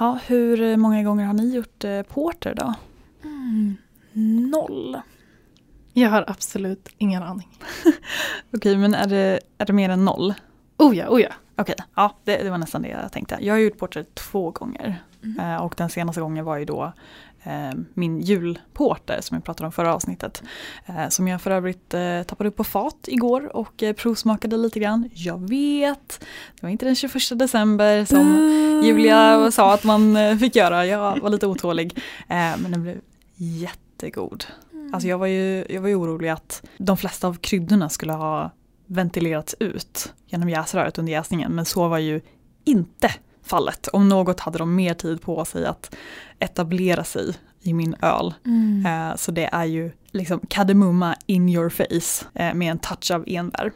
Ja, hur många gånger har ni gjort eh, porter då? Mm. Noll. Jag har absolut ingen aning. Okej, men är det, är det mer än noll? Oh ja, oh ja. Okej, ja det, det var nästan det jag tänkte. Jag har gjort porter två gånger. Mhm. Eh, och den senaste gången var ju då min julporter som jag pratade om förra avsnittet. Eh, som jag för övrigt eh, tappade upp på fat igår och eh, provsmakade lite grann. Jag vet, det var inte den 21 december som Julia sa att man eh, fick göra. Jag var lite otålig. Eh, men den blev jättegod. Mm. Alltså jag var, ju, jag var ju orolig att de flesta av kryddorna skulle ha ventilerats ut genom jäsröret under jäsningen. Men så var ju inte fallet. Om något hade de mer tid på sig att etablera sig i min öl. Mm. Eh, så det är ju liksom kardemumma in your face eh, med en touch av enbär.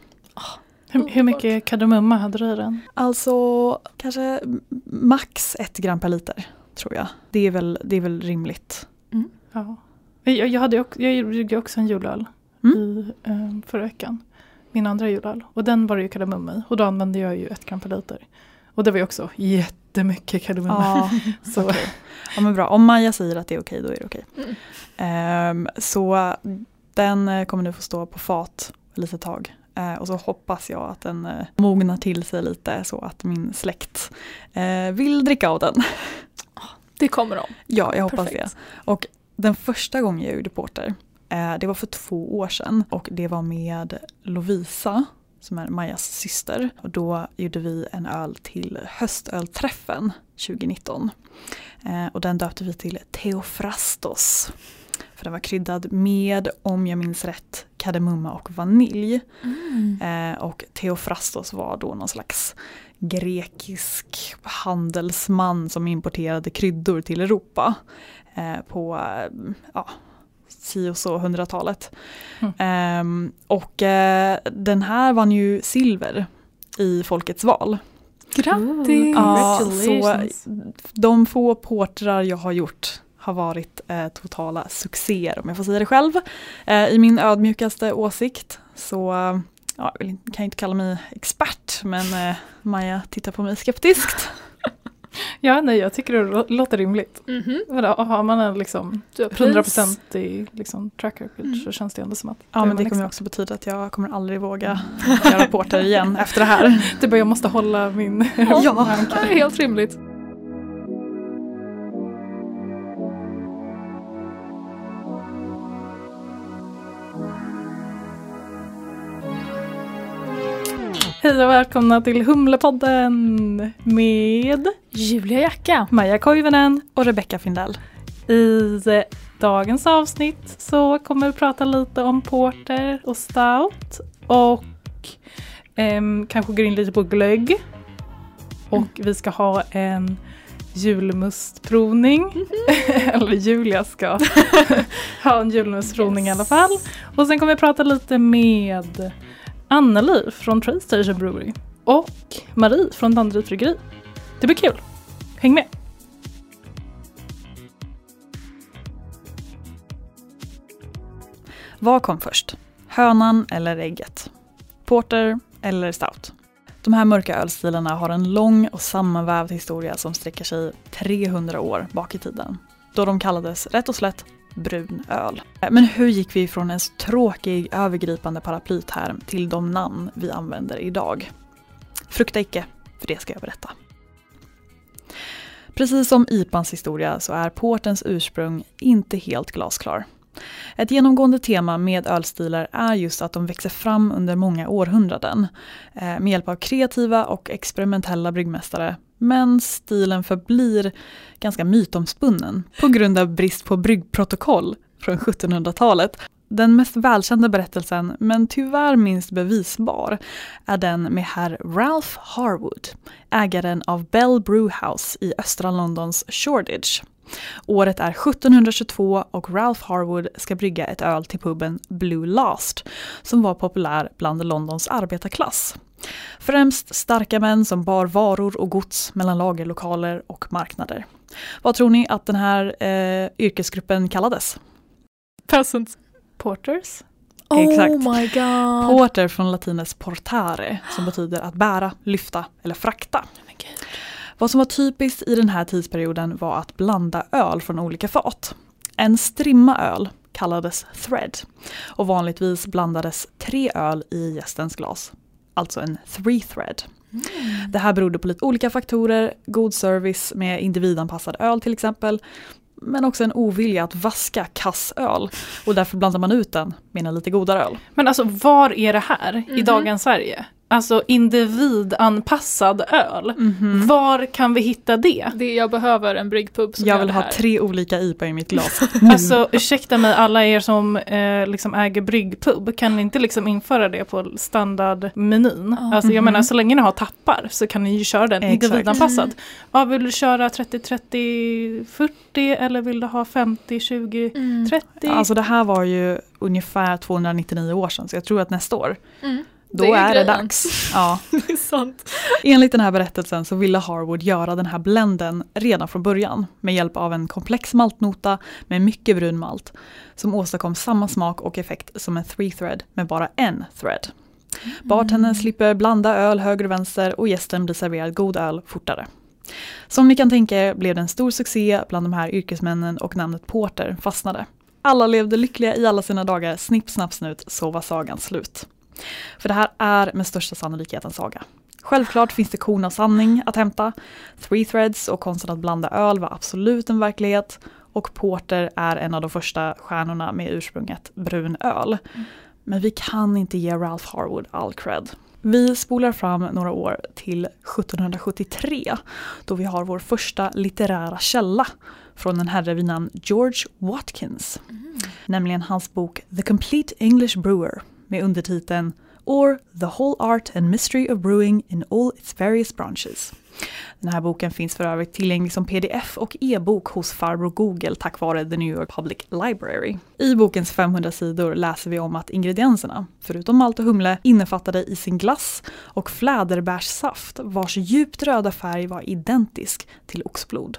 Hur, hur mycket kardemumma hade du i den? Alltså kanske max ett gram per liter tror jag. Det är väl, det är väl rimligt. Ja. Jag, jag, hade, också- jag gjorde också en julöl Mm. i, eh, förra veckan. Min andra julöl. Och den var det ju kardemumma i. Och då använde jag ju ett gram per liter. Och det var ju också jättemycket kardemumma. Ja, Så, okej. ja men bra. Om Maja säger att det är okej då är det okej. Mm. Ehm, så den eh, kommer nu få stå på fat ett litet tag. Eh, och så hoppas jag att den eh, mognar till sig lite så att min släkt eh, vill dricka av den. Det kommer de. Ja, jag hoppas Perfekt. det. Och den första gången jag gjorde porter, det var för två år sedan. Och det var med Lovisa, som är Majas syster. Och då gjorde vi en öl till höstölträffen 2019. Eh, och den döpte vi till Theophrastos. För den var kryddad med, om jag minns rätt, kardemumma och vanilj. Mm. Eh, och Theophrastos var då någon slags grekisk handelsman som importerade kryddor till Europa eh, på ja, si och så 100-talet. Mm. Ehm, och eh, den här vann ju silver i Folkets val. Grattis! Ja, så de få portrar jag har gjort har varit eh, totala succéer om jag får säga det själv. Eh, I min ödmjukaste åsikt så ja, jag vill- kan jag inte kalla mig expert men eh, Maja tittar på mig skeptiskt. Ja, nej, jag tycker det lå- låter rimligt. Mhm. Vadå, Har man en liksom Du har pris. 100% i liksom track record Mm. så känns det ändå som att Ja men det kommer också betyda att jag kommer aldrig våga göra porter igen efter det här. Det är bara jag måste hålla min... Ja. Det är helt rimligt. Hej och välkomna till Humlepodden med Julia Jacka. Maja Koivunen. Och Rebecca Findell. I eh, dagens avsnitt så kommer vi prata lite om porter och stout och ehm, kanske gå in lite på glögg. Och vi ska ha en julmustprovning. Eller Julia ska ha en julmustprovning i alla fall. Och sen kommer vi prata lite med Anneli från Train Station Brewery och Marie från Danderyd Bryggeri. Det blir kul. Häng med! Vad kom först? Hönan eller ägget? Porter eller stout? De här mörka ölstilarna har en lång och sammanvävd historia som sträcker sig 300 år bak i tiden. Då de kallades rätt och slätt brun öl. Eh, men hur gick vi från en tråkig övergripande paraplyterm till de namn vi använder idag? Frukta icke, för det ska jag berätta. Precis som IPAns historia så är portens ursprung inte helt glasklar. Ett genomgående tema med ölstilar är just att de växer fram under många århundraden eh, med hjälp av kreativa och experimentella bryggmästare. Men stilen förblir ganska mytomspunnen på grund av brist på bryggprotokoll från 1700-talet. Den mest välkända berättelsen, men tyvärr minst bevisbar, är den med herr Ralph Harwood, ägaren av Bell Brewhouse i östra Londons Shoreditch. Året är 1722 och Ralph Harwood ska brygga ett öl till puben Blue Last som var populär bland Londons arbetarklass. Främst starka män som bar varor och gods mellan lagerlokaler och marknader. Vad tror ni att den här eh, yrkesgruppen kallades? Peasants. Porters. Exakt. Oh my god. Porter från latinets portare som betyder att bära, lyfta eller frakta. Gud. Vad som var typiskt i den här tidsperioden var att blanda öl från olika fat. En strimma öl kallades thread och vanligtvis blandades tre öl i gästens glas, alltså en three thread. Det här berodde på lite olika faktorer, god service med individanpassad öl till exempel, men också en ovilja att vaska kass öl och därför blandar man ut den med en lite godare öl. Men alltså var är det här i Mhm. dagens Sverige? Alltså individanpassad öl. Mhm. Var kan vi hitta det? Det jag behöver en bryggpub som Jag vill ha här. tre olika IPA i mitt glas. Alltså ursäkta mig alla er som eh, liksom äger bryggpub, kan ni inte liksom införa det på standardmenyn? Ja. Alltså jag Mhm. menar så länge ni har tappar så kan ni ju köra den Exakt. individanpassad. Mm. Ja, vill du köra 30-30-40 eller vill du ha 50-20-30? Mm. Alltså det här var ju ungefär 299 år sedan så jag tror att nästa år, Mm. Då Det är är, det dags. Ja. Det är sant. Enligt den här berättelsen så ville Harwood göra den här blenden redan från början med hjälp av en komplex maltnota med mycket brun malt som åstadkom samma smak och effekt som en three thread med bara en thread. Bartendern slipper blanda öl höger och vänster och gästen blir serverad god öl fortare. Som ni kan tänka er blev det en stor succé bland de här yrkesmännen och namnet Porter fastnade. Alla levde lyckliga i alla sina dagar, snipp snapp snut, så var sagan slut. För det här är med största sannolikhet en saga. Självklart finns det korn av sanning att hämta. Three threads och konsten att blanda öl var absolut en verklighet. Och Porter är en av de första stjärnorna med ursprunget brun öl. Men vi kan inte ge Ralph Harwood all cred. Vi spolar fram några år till 1773 då vi har vår första litterära källa från en herre vid namn George Watkins. Nämligen hans bok The Complete English Brewer med undertiteln Or The Whole Art and Mystery of Brewing in All Its Various Branches. Den här boken finns för övrigt tillgänglig som pdf och e-bok hos farbror Google tack vare The New York Public Library. I bokens 500 sidor läser vi om att ingredienserna, förutom malt och humle, innefattade i sin glass och fläderbärssaft vars djupt röda färg var identisk till oxblod.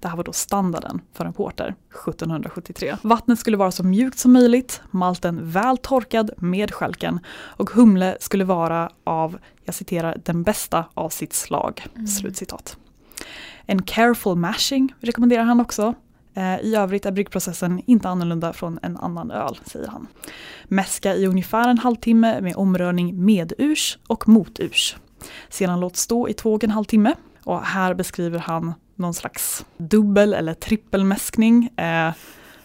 Det här var då standarden för en porter 1773. Vattnet skulle vara så mjukt som möjligt, malten väl torkad med skälken och humle skulle vara av, jag citerar, den bästa av sitt slag. Slutcitat. En careful mashing rekommenderar han också. Eh, I övrigt är bryggprocessen inte annorlunda från en annan öl, säger han. Mäska i ungefär en halvtimme med omrörning medurs och moturs. Sedan låt stå i två och en halv timme. Och här beskriver han någon slags dubbel eller trippelmäskning. Eh,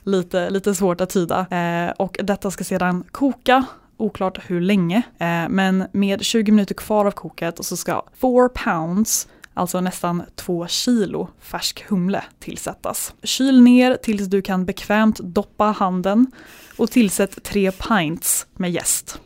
lite, lite svårt att tyda. Eh, och detta ska sedan koka, oklart hur länge, eh, men med 20 minuter kvar av koket och så ska 4 pounds alltså nästan 2 kilo färsk humle tillsättas. Kyl ner tills du kan bekvämt doppa handen och tillsätt 3 pints med jäst.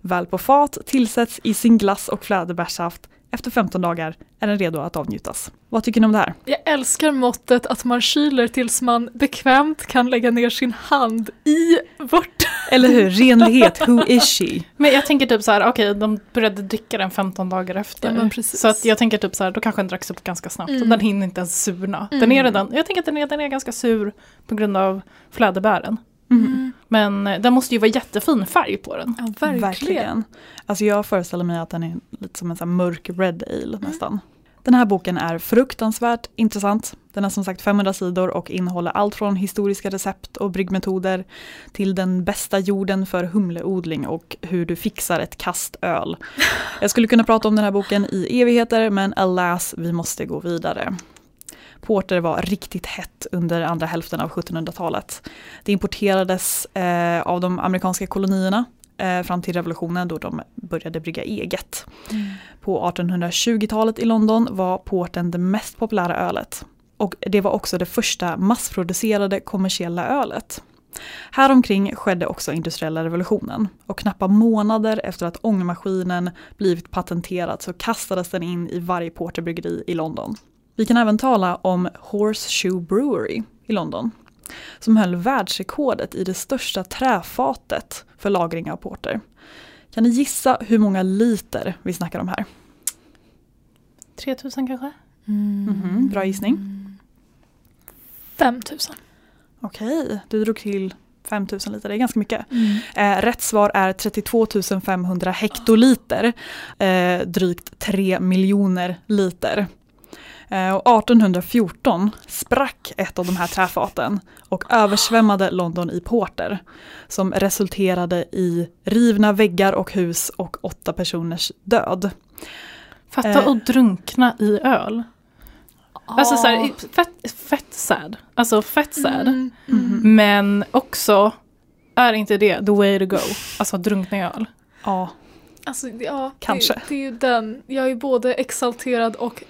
Väl på fat tillsätts i sin glass och fläderbärssaft. Efter 15 dagar är den redo att avnjutas. Vad tycker ni om det här? Jag älskar måttet att man kyler tills man bekvämt kan lägga ner sin hand i vört. Eller hur? Renlighet, who is she? Men jag tänker typ så här, okej de började dricka den 15 dagar efter. Ja, så att jag tänker typ så här, då kanske den dracks upp ganska snabbt. Mm. Och den hinner inte ens surna. Den Mm. är redan, jag tänker att den är, den är ganska sur på grund av fläderbären. Mm. Men eh, den måste ju vara jättefin färg på den. Ja, verkligen. Alltså jag föreställer mig att den är lite som en sån mörk red ale nästan. Den här boken är fruktansvärt intressant. Den har som sagt 500 sidor och innehåller allt från historiska recept och bryggmetoder till den bästa jorden för humleodling och hur du fixar ett kast öl. Jag skulle kunna prata om den här boken i evigheter men alas, vi måste gå vidare. Porter var riktigt hett under andra hälften av 1700-talet. Det importerades eh, av de amerikanska kolonierna eh, fram till revolutionen då de började brygga eget. På 1820-talet i London var porten det mest populära ölet. Och det var också det första massproducerade kommersiella ölet. Häromkring skedde också industriella revolutionen och knappt månader efter att ångmaskinen blivit patenterad så kastades den in i varje porterbryggeri i London. Vi kan även tala om Horseshoe Brewery i London som höll världsrekordet i det största träfatet för lagring av porter. Kan ni gissa hur många liter vi snackar om här? 3000 kanske? Mhm, bra gissning. 5000. Okej, du drog till 5000 liter, det är ganska mycket. Eh, rätt svar är 32 500 hektoliter, eh, drygt 3 miljoner liter. Eh, och 1814 sprack ett av de här träfaten och översvämmade London i porter som resulterade i rivna väggar och hus och åtta personers död. Fatta Eh. att drunkna i öl. Alltså så här, fett, fett sad. Alltså fett sad. Mm, Mhm. Men också, är inte det the way to go? Alltså drunkna i öl. Ja, Alltså, ja, Kanske. Det, det är ju den. Jag är både exalterad och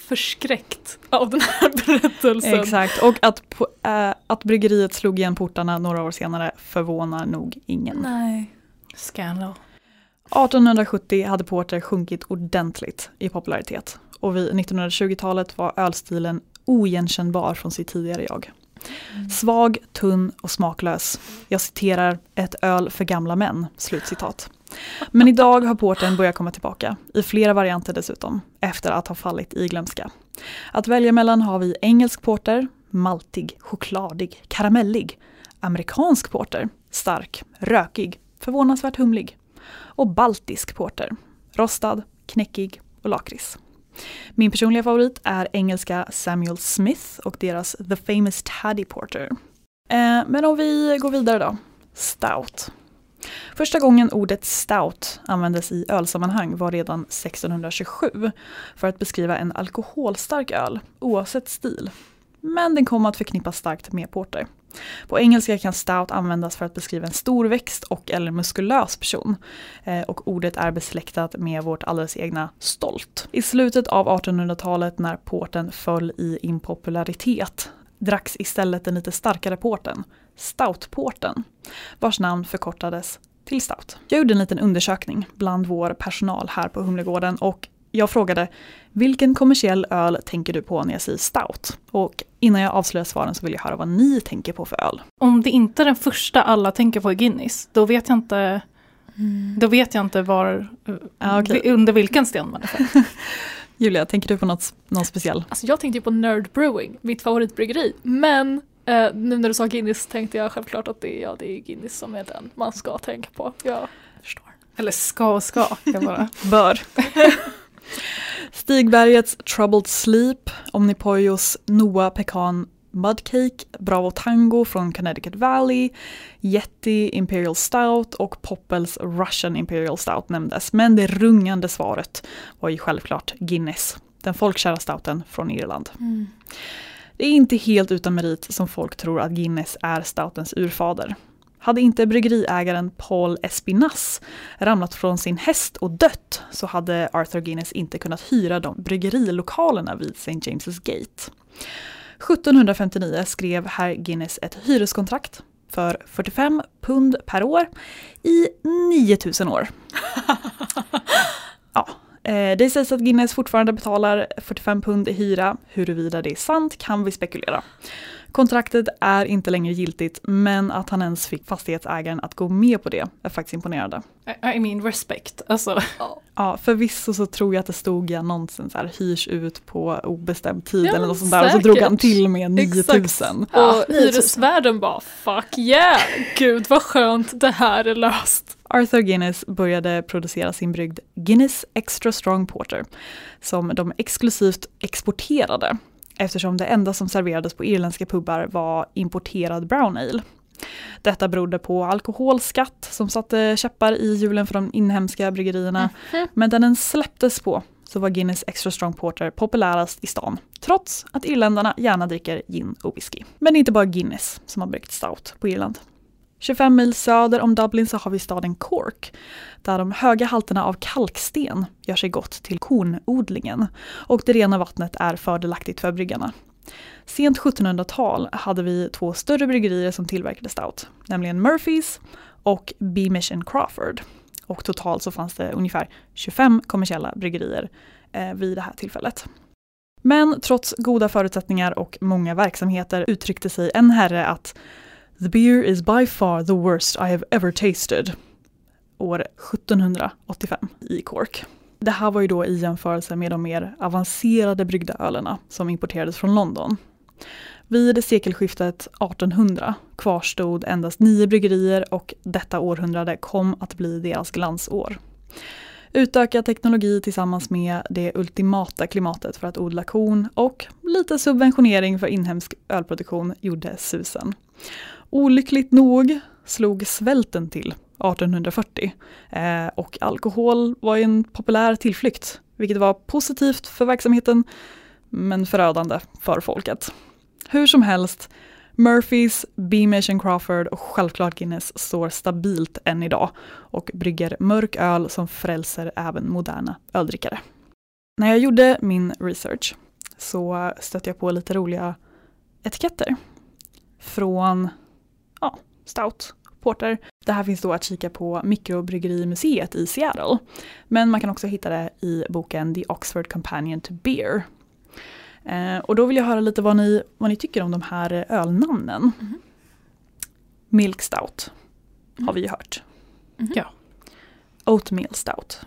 förskräckt av den här berättelsen. exakt. Och att, eh, att bryggeriet slog igen portarna några år senare förvånar nog ingen. Nej. Scandal. 1870 hade porter sjunkit ordentligt i popularitet och vid 1920-talet var ölstilen oigenkännbar från sitt tidigare jag. Svag, tunn och smaklös. Jag citerar ett öl för gamla män. Slutcitat. Men idag har porten börjat komma tillbaka, i flera varianter dessutom, efter att ha fallit i glömska. Att välja mellan har vi engelsk porter, maltig, chokladig, karamellig, amerikansk porter, stark, rökig, förvånansvärt humlig och baltisk porter, rostad, knäckig och lakrits. Min personliga favorit är engelska Samuel Smith och deras The Famous Taddy Porter. Eh, men om vi går vidare då. Stout. Första gången ordet stout användes i ölsammanhang var redan 1627 för att beskriva en alkoholstark öl, oavsett stil. Men den kom att förknippas starkt med porter. På engelska kan stout användas för att beskriva en storväxt och eller muskulös person. Eh, och ordet är besläktat med vårt alldeles egna stolt. I slutet av 1800-talet när porten föll i impopularitet dracks istället den lite starkare porten, stoutporten, vars namn förkortades till stout. Jag gjorde en liten undersökning bland vår personal här på Humlegården och jag frågade vilken kommersiell öl tänker du på när jag säger stout? Och innan jag avslöjar svaren så vill jag höra vad ni tänker på för öl. Om det inte är den första alla tänker på är Guinness, då vet jag inte, då vet jag inte var, Ah, vi- under vilken sten man är född. Julia, tänker du på något, någon speciell? Alltså jag tänkte ju på Nerd Brewing, mitt favoritbryggeri. Men eh, nu när du sa Guinness tänkte jag självklart att det är, ja, det är Guinness som är den man ska tänka på. Jag förstår. Eller ska och ska. Jag bara. Bör. Stigbergets Troubled Sleep, Omnipojos Noah Pecan Mudcake, Bravo Tango från Connecticut Valley, Yeti Imperial Stout och Poppels Russian Imperial Stout nämndes. Men det rungande svaret var ju självklart Guinness, den folkkära stouten från Irland. Det är inte helt utan merit som folk tror att Guinness är stoutens urfader. Hade inte bryggeriägaren Paul Espinas ramlat från sin häst och dött så hade Arthur Guinness inte kunnat hyra de bryggerilokalerna vid St. James's Gate. 1759 skrev herr Guinness ett hyreskontrakt för 45 pund per år i 9000 år. Eh, det sägs att Guinness fortfarande betalar 45 pund i hyra. Huruvida det är sant kan vi spekulera. Kontraktet är inte längre giltigt men att han ens fick fastighetsägaren att gå med på det är faktiskt imponerande. I- I mean respect. Alltså, Ja, förvisso så tror jag att det stod i annonsen så här, hyrs ut på obestämd tid Ja, eller något sånt där och så drog han till med Exakt. 9000. Och Ja, 9000. hyresvärden bara fuck yeah, gud vad skönt det här är löst. Arthur Guinness började producera sin brygd Guinness Extra Strong Porter som de exklusivt exporterade eftersom det enda som serverades på irländska pubbar var importerad brown ale. Detta berodde på alkoholskatt som satte käppar i hjulen för de inhemska bryggerierna. Men när den släpptes på så var Guinness Extra Strong Porter populärast i stan. Trots att irländarna gärna dricker gin och whisky. Men det är inte bara Guinness som har bryggt stout på Irland. 25 mil söder om Dublin så har vi staden Cork där de höga halterna av kalksten gör sig gott till kornodlingen och det rena vattnet är fördelaktigt för bryggarna. Sent 1700-tal hade vi två större bryggerier som tillverkade stout, nämligen Murphys och Beamish and Crawford. Och totalt så fanns det ungefär 25 kommersiella bryggerier eh, vid det här tillfället. Men trots goda förutsättningar och många verksamheter uttryckte sig en herre att The beer is by far the worst I have ever tasted. År 1785 i Cork. Det här var ju då i jämförelse med de mer avancerade bryggda ölerna som importerades från London. Vid sekelskiftet 1800 kvarstod endast nio bryggerier och detta århundrade kom att bli deras glansår. Utökad teknologi tillsammans med det ultimata klimatet för att odla korn och lite subventionering för inhemsk ölproduktion gjorde susen. Olyckligt nog slog svälten till 1840 eh, och alkohol var en populär tillflykt, vilket var positivt för verksamheten men förödande för folket. Hur som helst, Murphys, Beamish Crawford och självklart Guinness står stabilt än idag och brygger mörk öl som frälser även moderna öldrickare. När jag gjorde min research så stötte jag på lite roliga etiketter från stout, porter. Det här finns då att kika på Mikrobryggerimuseet i Seattle. Men man kan också hitta det i boken The Oxford Companion to Beer Eh, och då vill jag höra lite vad ni, vad ni tycker om de här ölnamnen. Mhm. Milk Stout har vi ju hört. Mhm. Ja. Oatmeal Stout.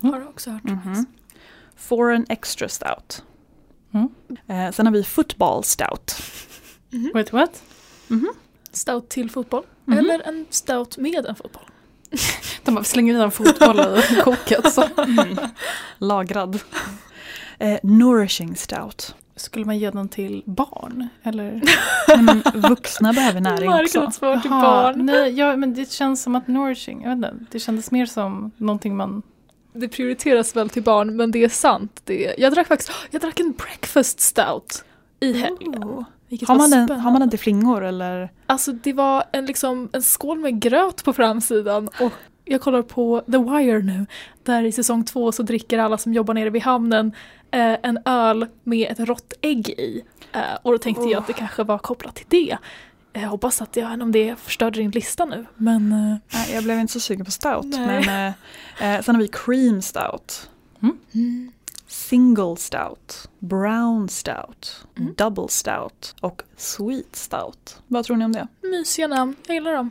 Har du också hört. Mhm. Foreign Extra Stout. Mm. Eh, sen har vi Football Stout. Mhm. Wait what? Stout till fotboll. Mhm. Eller en stout med en fotboll. De bara slänger i en fotboll i koket. Så. Lagrad. Eh, nourishing Stout. Skulle man ge den till barn? Eller? Men vuxna behöver näring också. Till barn. Nej, ja, men det känns som att nourishing, jag vet inte, det kändes mer som någonting man... Det prioriteras väl till barn men det är sant. Det är, jag drack faktiskt jag drack en breakfast stout i helgen. Oh. Vilket Har, man den, har man den till flingor eller? Alltså det var en, liksom, en skål med gröt på framsidan och jag kollar på The Wire nu där i säsong två så dricker alla som jobbar nere vid hamnen eh, en öl med ett rått ägg i. Eh, och då tänkte jag att det kanske var kopplat till det. Jag hoppas att jag om det förstörde din lista nu men eh, jag blev inte så sugen på stout. Nej. Men, eh, eh, sen har vi cream stout. mm. Single stout, brown stout, Mm. double stout och sweet stout. Vad tror ni om det? mysiga namn, jag gillar dem.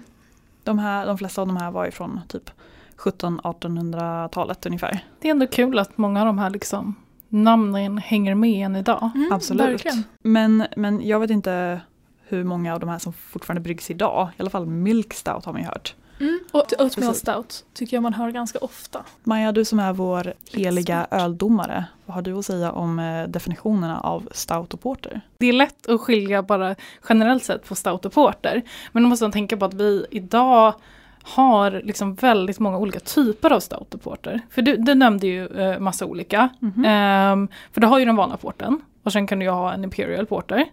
De, här, de flesta av de här var ju från typ 1700-1800-talet ungefär. Det är ändå kul att många av de här liksom, namnen hänger med än idag. Mm, Absolut. Verkligen. Men, men jag vet inte hur många av de här som fortfarande bryggs idag. I alla fall milk stout har man ju hört. Mm. Och oatmeal stout tycker jag man hör ganska ofta. Maja, du som är vår heliga öldomare. Vad har du att säga om eh, definitionerna av stout och porter? Det är lätt att skilja bara generellt sett på stout och porter. Men då måste man tänka på att vi idag har liksom väldigt många olika typer av stout och porter. För du, du nämnde ju eh, massa olika. Mhm. Ehm, för du har ju den vanliga porten och sen kan du ha en Imperial Porter.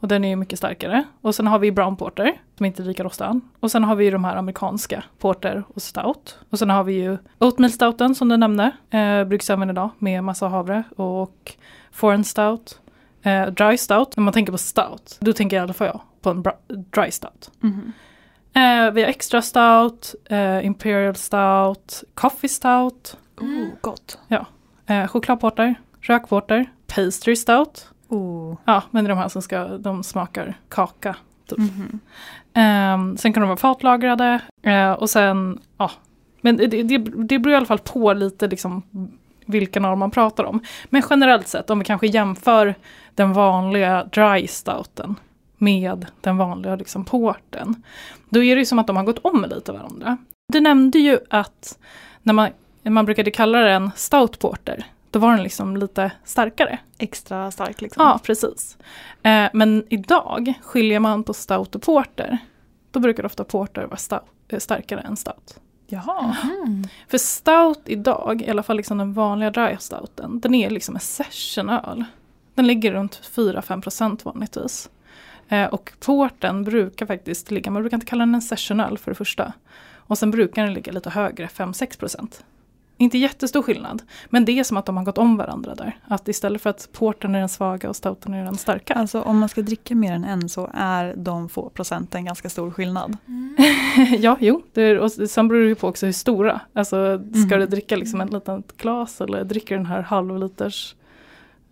Och den är ju mycket starkare. Och sen har vi Brown Porter som inte är lika rostad. Och sen har vi ju de här amerikanska Porter och Stout. Och sen har vi ju Oatmeal Stouten som du nämnde. Eh, bryggs även idag med massa havre. Och Foreign Stout. Eh, dry Stout. När man tänker på Stout, då tänker i alla fall jag på en Dry Stout. Mhm. Eh, vi har Extra Stout, eh, Imperial Stout, Coffee Stout. Mm. Oh, gott. Eh, chokladporter, rökporter, pastry stout. Oh. Ja, men det är de här som ska, de smakar kaka. Typ. Mhm. Ehm, sen kan de vara fatlagrade eh, och sen, ja. Men det, det, det beror i alla fall på lite liksom vilken av dem man pratar om. Men generellt sett, om vi kanske jämför den vanliga dry stouten med den vanliga liksom porten. Då är det ju som att de har gått om lite varandra. Du nämnde ju att när man, man brukade kalla den stout porter, då var den liksom lite starkare. Extra stark liksom. Ja, precis. Eh, men idag skiljer man på stout och porter. Då brukar ofta porter vara stout, eh, starkare än stout. Jaha. Mm. För stout idag, i alla fall liksom den vanliga dry stouten, den är liksom en sessionöl. Den ligger runt 4-5% vanligtvis. Eh, och porten brukar faktiskt ligga, man brukar inte kalla den en sessionöl för det första. Och sen brukar den ligga lite högre, 5-6%. Inte jättestor skillnad, men det är som att de har gått om varandra där. Att istället för att porten är den svaga och stouten är den starka. Alltså om man ska dricka mer än en så är de få procenten ganska stor skillnad. Mm. ja, jo. Det är, och sen beror det ju på också hur stora. Alltså ska Mhm. du dricka liksom ett litet glas eller dricker den här halvliters?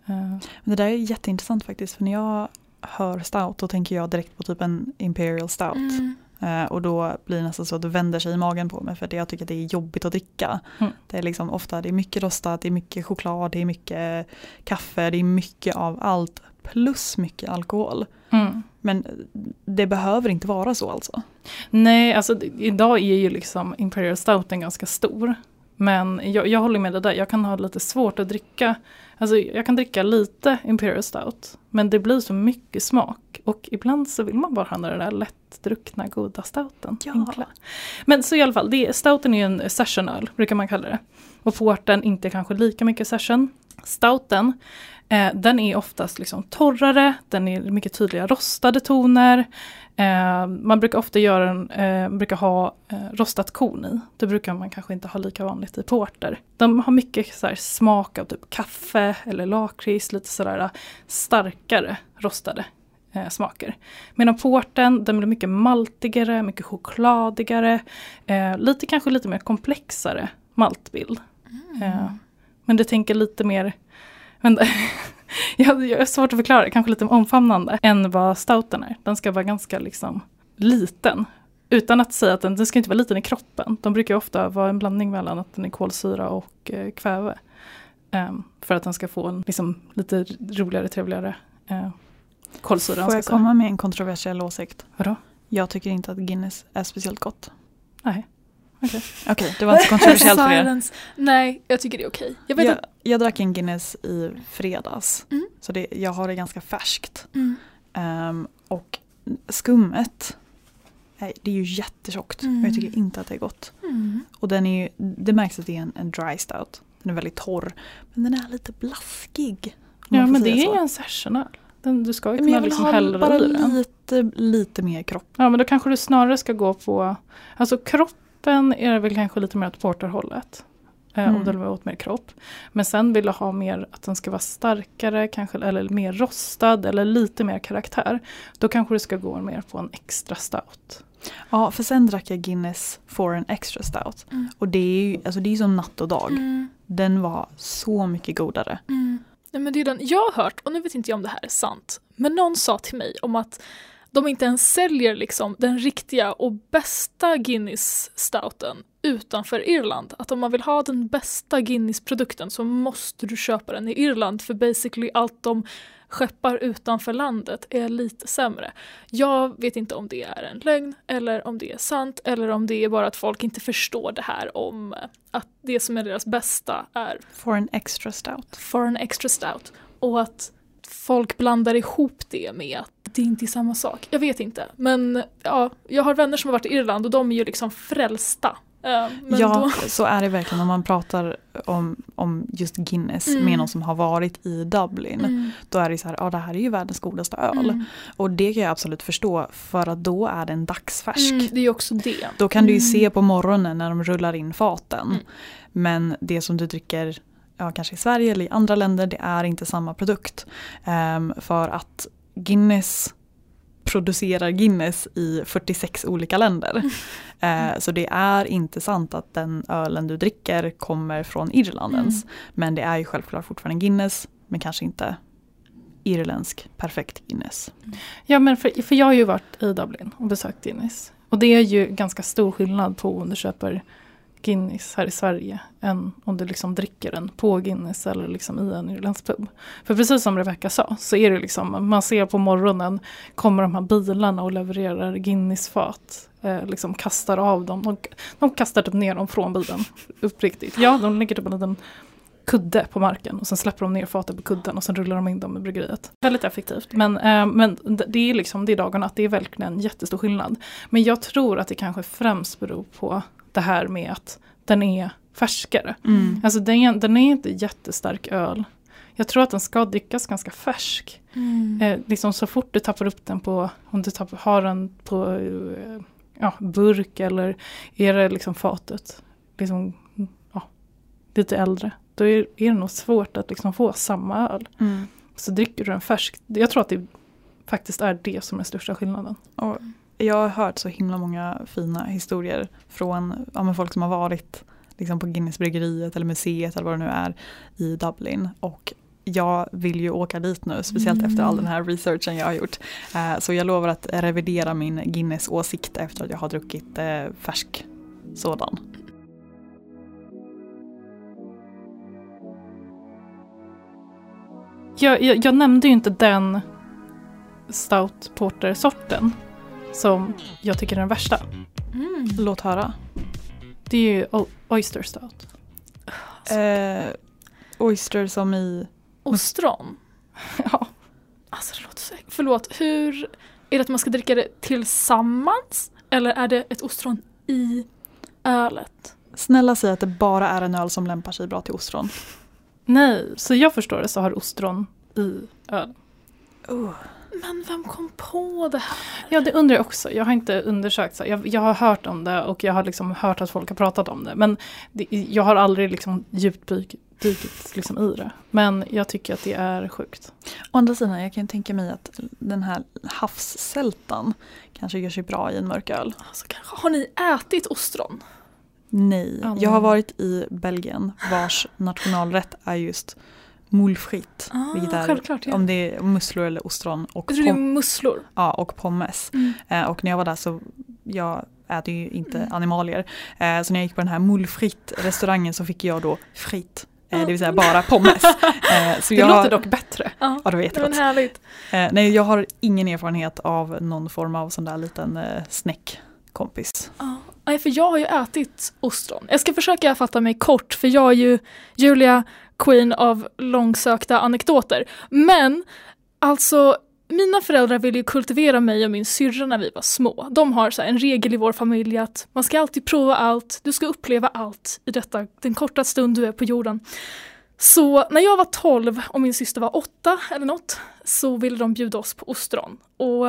Men det där är jätteintressant faktiskt för när jag hör stout då tänker jag direkt på typ en imperial stout. Mm. Eh, och då blir det nästan så att det vänder sig i magen på mig för att jag tycker att det är jobbigt att dricka. Mm. Det är liksom ofta det är mycket rostat, det är mycket choklad, det är mycket kaffe, det är mycket av allt plus mycket alkohol. mm. Men det behöver inte vara så alltså. Nej, alltså idag är ju liksom Imperial Stouten ganska stor. Men jag, jag håller med dig där, jag kan ha lite svårt att dricka Alltså jag kan dricka lite Imperial Stout men det blir så mycket smak och ibland så vill man bara ha den där lättdruckna goda stouten. Ja. Enkla. Men så i alla fall, det, stouten är en sessionöl brukar man kalla det. Och porten inte kanske lika mycket session. Stouten Eh, den är oftast liksom torrare, den är mycket tydliga rostade toner. Eh, man brukar ofta göra en, eh, brukar ha eh, rostat korn i. Det brukar man kanske inte ha lika vanligt i porter. De har mycket så smak av typ kaffe eller lakrits, lite sådär starkare rostade eh, smaker. Medan porten, den blir mycket maltigare, mycket chokladigare, eh, lite kanske lite mer komplexare maltbild. Mm. men det tänker lite mer men, jag, jag har svårt att förklara, kanske lite omfamnande än vad stouten är. Den ska vara ganska liksom liten. Utan att säga att den, den ska inte vara liten i kroppen. De brukar ofta vara en blandning mellan att den är kolsyra och eh, kväve. Um, för att den ska få en liksom, lite roligare, trevligare eh, kolsyra. Får jag komma med en kontroversiell åsikt? Vadå? Jag tycker inte att Guinness är speciellt gott. Nej. Okej, okay, det var inte kontroversiellt för er. Nej, jag tycker det är okej. Jag vet Jag, att... jag drack en Guinness i fredags. Mm. Så det, jag har det ganska färskt. Mm. Um, och skummet, det är ju jättetjockt. Mm. Och jag tycker inte att det är gott. Mm. Och den är ju, det märks att det är en, en dry stout. Den är väldigt torr. Men den är lite blaskig. Ja men det så. är ju en sessionöl. Den, du ska ju Men kunna jag liksom ha hälla bara i den. lite, lite mer kropp. Ja men då kanske du snarare ska gå på, alltså kroppen är det väl kanske lite mer åt porterhållet. Eh, Mm. Om du vill åt mer kropp. Men sen vill du ha mer att den ska vara starkare kanske eller mer rostad eller lite mer karaktär. Då kanske du ska gå mer på en extra stout. Ja, för sen drack jag Guinness for an extra stout. Mm. Och det är ju alltså det är som natt och dag. Mm. Den var så mycket godare. Mm. Nej, men det är den jag har hört, och nu vet inte jag om det här är sant, men någon sa till mig om att de inte ens säljer liksom den riktiga och bästa Guinness-stouten utanför Irland. Att om man vill ha den bästa Guinness-produkten så måste du köpa den i Irland för basically allt de skeppar utanför landet är lite sämre. Jag vet inte om det är en lögn eller om det är sant eller om det är bara att folk inte förstår det här om eh, att det som är deras bästa är For an extra stout. for an extra stout. Och att folk blandar ihop det med att det inte är samma sak. Jag vet inte. Men ja, jag har vänner som har varit i Irland och de är ju liksom frälsta. Eh, men ja, då, så är det verkligen om man pratar om, om just Guinness Mm. med någon som har varit i Dublin. Mm, Då är det så här, ja det här är ju världens godaste öl. mm, Och det kan jag absolut förstå för att då är den dagsfärsk. mm, det är ju också det. Då kan du ju Mm. se på morgonen när de rullar in faten. Mm. Men det som du dricker ja, kanske i Sverige eller i andra länder det är inte samma produkt. Ehm, för att Guinness producerar Guinness i 46 olika länder. Eh, så det är inte sant att den ölen du dricker kommer från Irland ens. Men det är ju självklart fortfarande Guinness men kanske inte irländsk perfekt Guinness. Ja men för, för jag har ju varit i Dublin och besökt Guinness. Och det är ju ganska stor skillnad på om du köper Guinness här i Sverige än om du liksom dricker den på Guinness eller liksom i en irländsk pub. För precis som Rebecca sa så är det liksom, man ser på morgonen kommer de här bilarna och levererar Guinnessfat. Eh, liksom kastar av dem, de, de kastar typ ner dem från bilen. Uppriktigt. Ja, de lägger typ en liten kudde på marken och sen släpper de ner fatet på kudden och sen rullar de in dem i bryggeriet. Väldigt effektivt. Men, eh, men det är liksom det är dag och natt, det är verkligen en jättestor skillnad. Men jag tror att det kanske främst beror på det här med att den är färskare. Mm. Alltså den, är- den är inte jättestark öl. Jag tror att den ska drickas ganska färsk. Mm. Eh, liksom så fort du tappar upp den på, om du tappar, har den på eh, ja, burk eller är det liksom fatet, liksom, ja, lite äldre. Då är, är det nog svårt att liksom få samma öl. Mm. Så dricker du den färsk, jag tror att det faktiskt är det som är största skillnaden. Och jag har hört så himla många fina historier från ja, folk som har varit liksom på Guinnessbryggeriet eller museet eller vad det nu är i Dublin. Och jag vill ju åka dit nu, speciellt efter all den här researchen jag har gjort. Eh, så jag lovar att revidera min Guinness-åsikt efter att jag har druckit eh, färsk sådan. Jag, jag, jag nämnde ju inte den stout porter-sorten som jag tycker är den värsta. Mm. Låt höra. Det är ju oyster stout. Eh, oyster som i... Ostron. Ja. Alltså det låter så. Förlåt, hur... Är det att man ska dricka det tillsammans? Eller är det ett ostron i ölet? Snälla säg att det bara är en öl som lämpar sig bra till ostron. Nej, så jag förstår det så har ostron i öl. Men vem kom på det här? Ja, det undrar jag också. Jag har inte undersökt. Så. Jag, jag har hört om det och jag har liksom hört att folk har pratat om det. Men det, jag har aldrig liksom djupdykit liksom i det. Men jag tycker att det är sjukt. Å andra sidan, jag kan tänka mig att den här havssältan kanske gör sig bra i en mörk öl. Alltså, kanske- har ni ätit ostron? Nej, Aldrig. jag har varit i Belgien vars nationalrätt är just moule frite. Ah, vilket är självklart, ja. om det är musslor eller ostron och, Jag tror det är musslor. ja, och pommes. Mm. Eh, och när jag var där så jag äter ju inte animalier. Eh, så när jag gick på den här moule frite restaurangen så fick jag då fritt. Eh, det vill säga bara pommes. Eh, så Det jag, låter dock bättre. Ja, Ja det var men jättegott. härligt. Eh, nej jag har ingen erfarenhet av någon form av sån där liten eh, snäckkompis. Ja. Nej, för jag har ju ätit ostron. Jag ska försöka fatta mig kort, för jag är ju Julia, queen av långsökta anekdoter. Men, alltså, mina föräldrar ville ju kultivera mig och min syrra när vi var små. De har så här, en regel i vår familj att man ska alltid prova allt, du ska uppleva allt i detta, den korta stund du är på jorden. Så när jag var 12 och min syster var 8 eller något så ville de bjuda oss på ostron. Och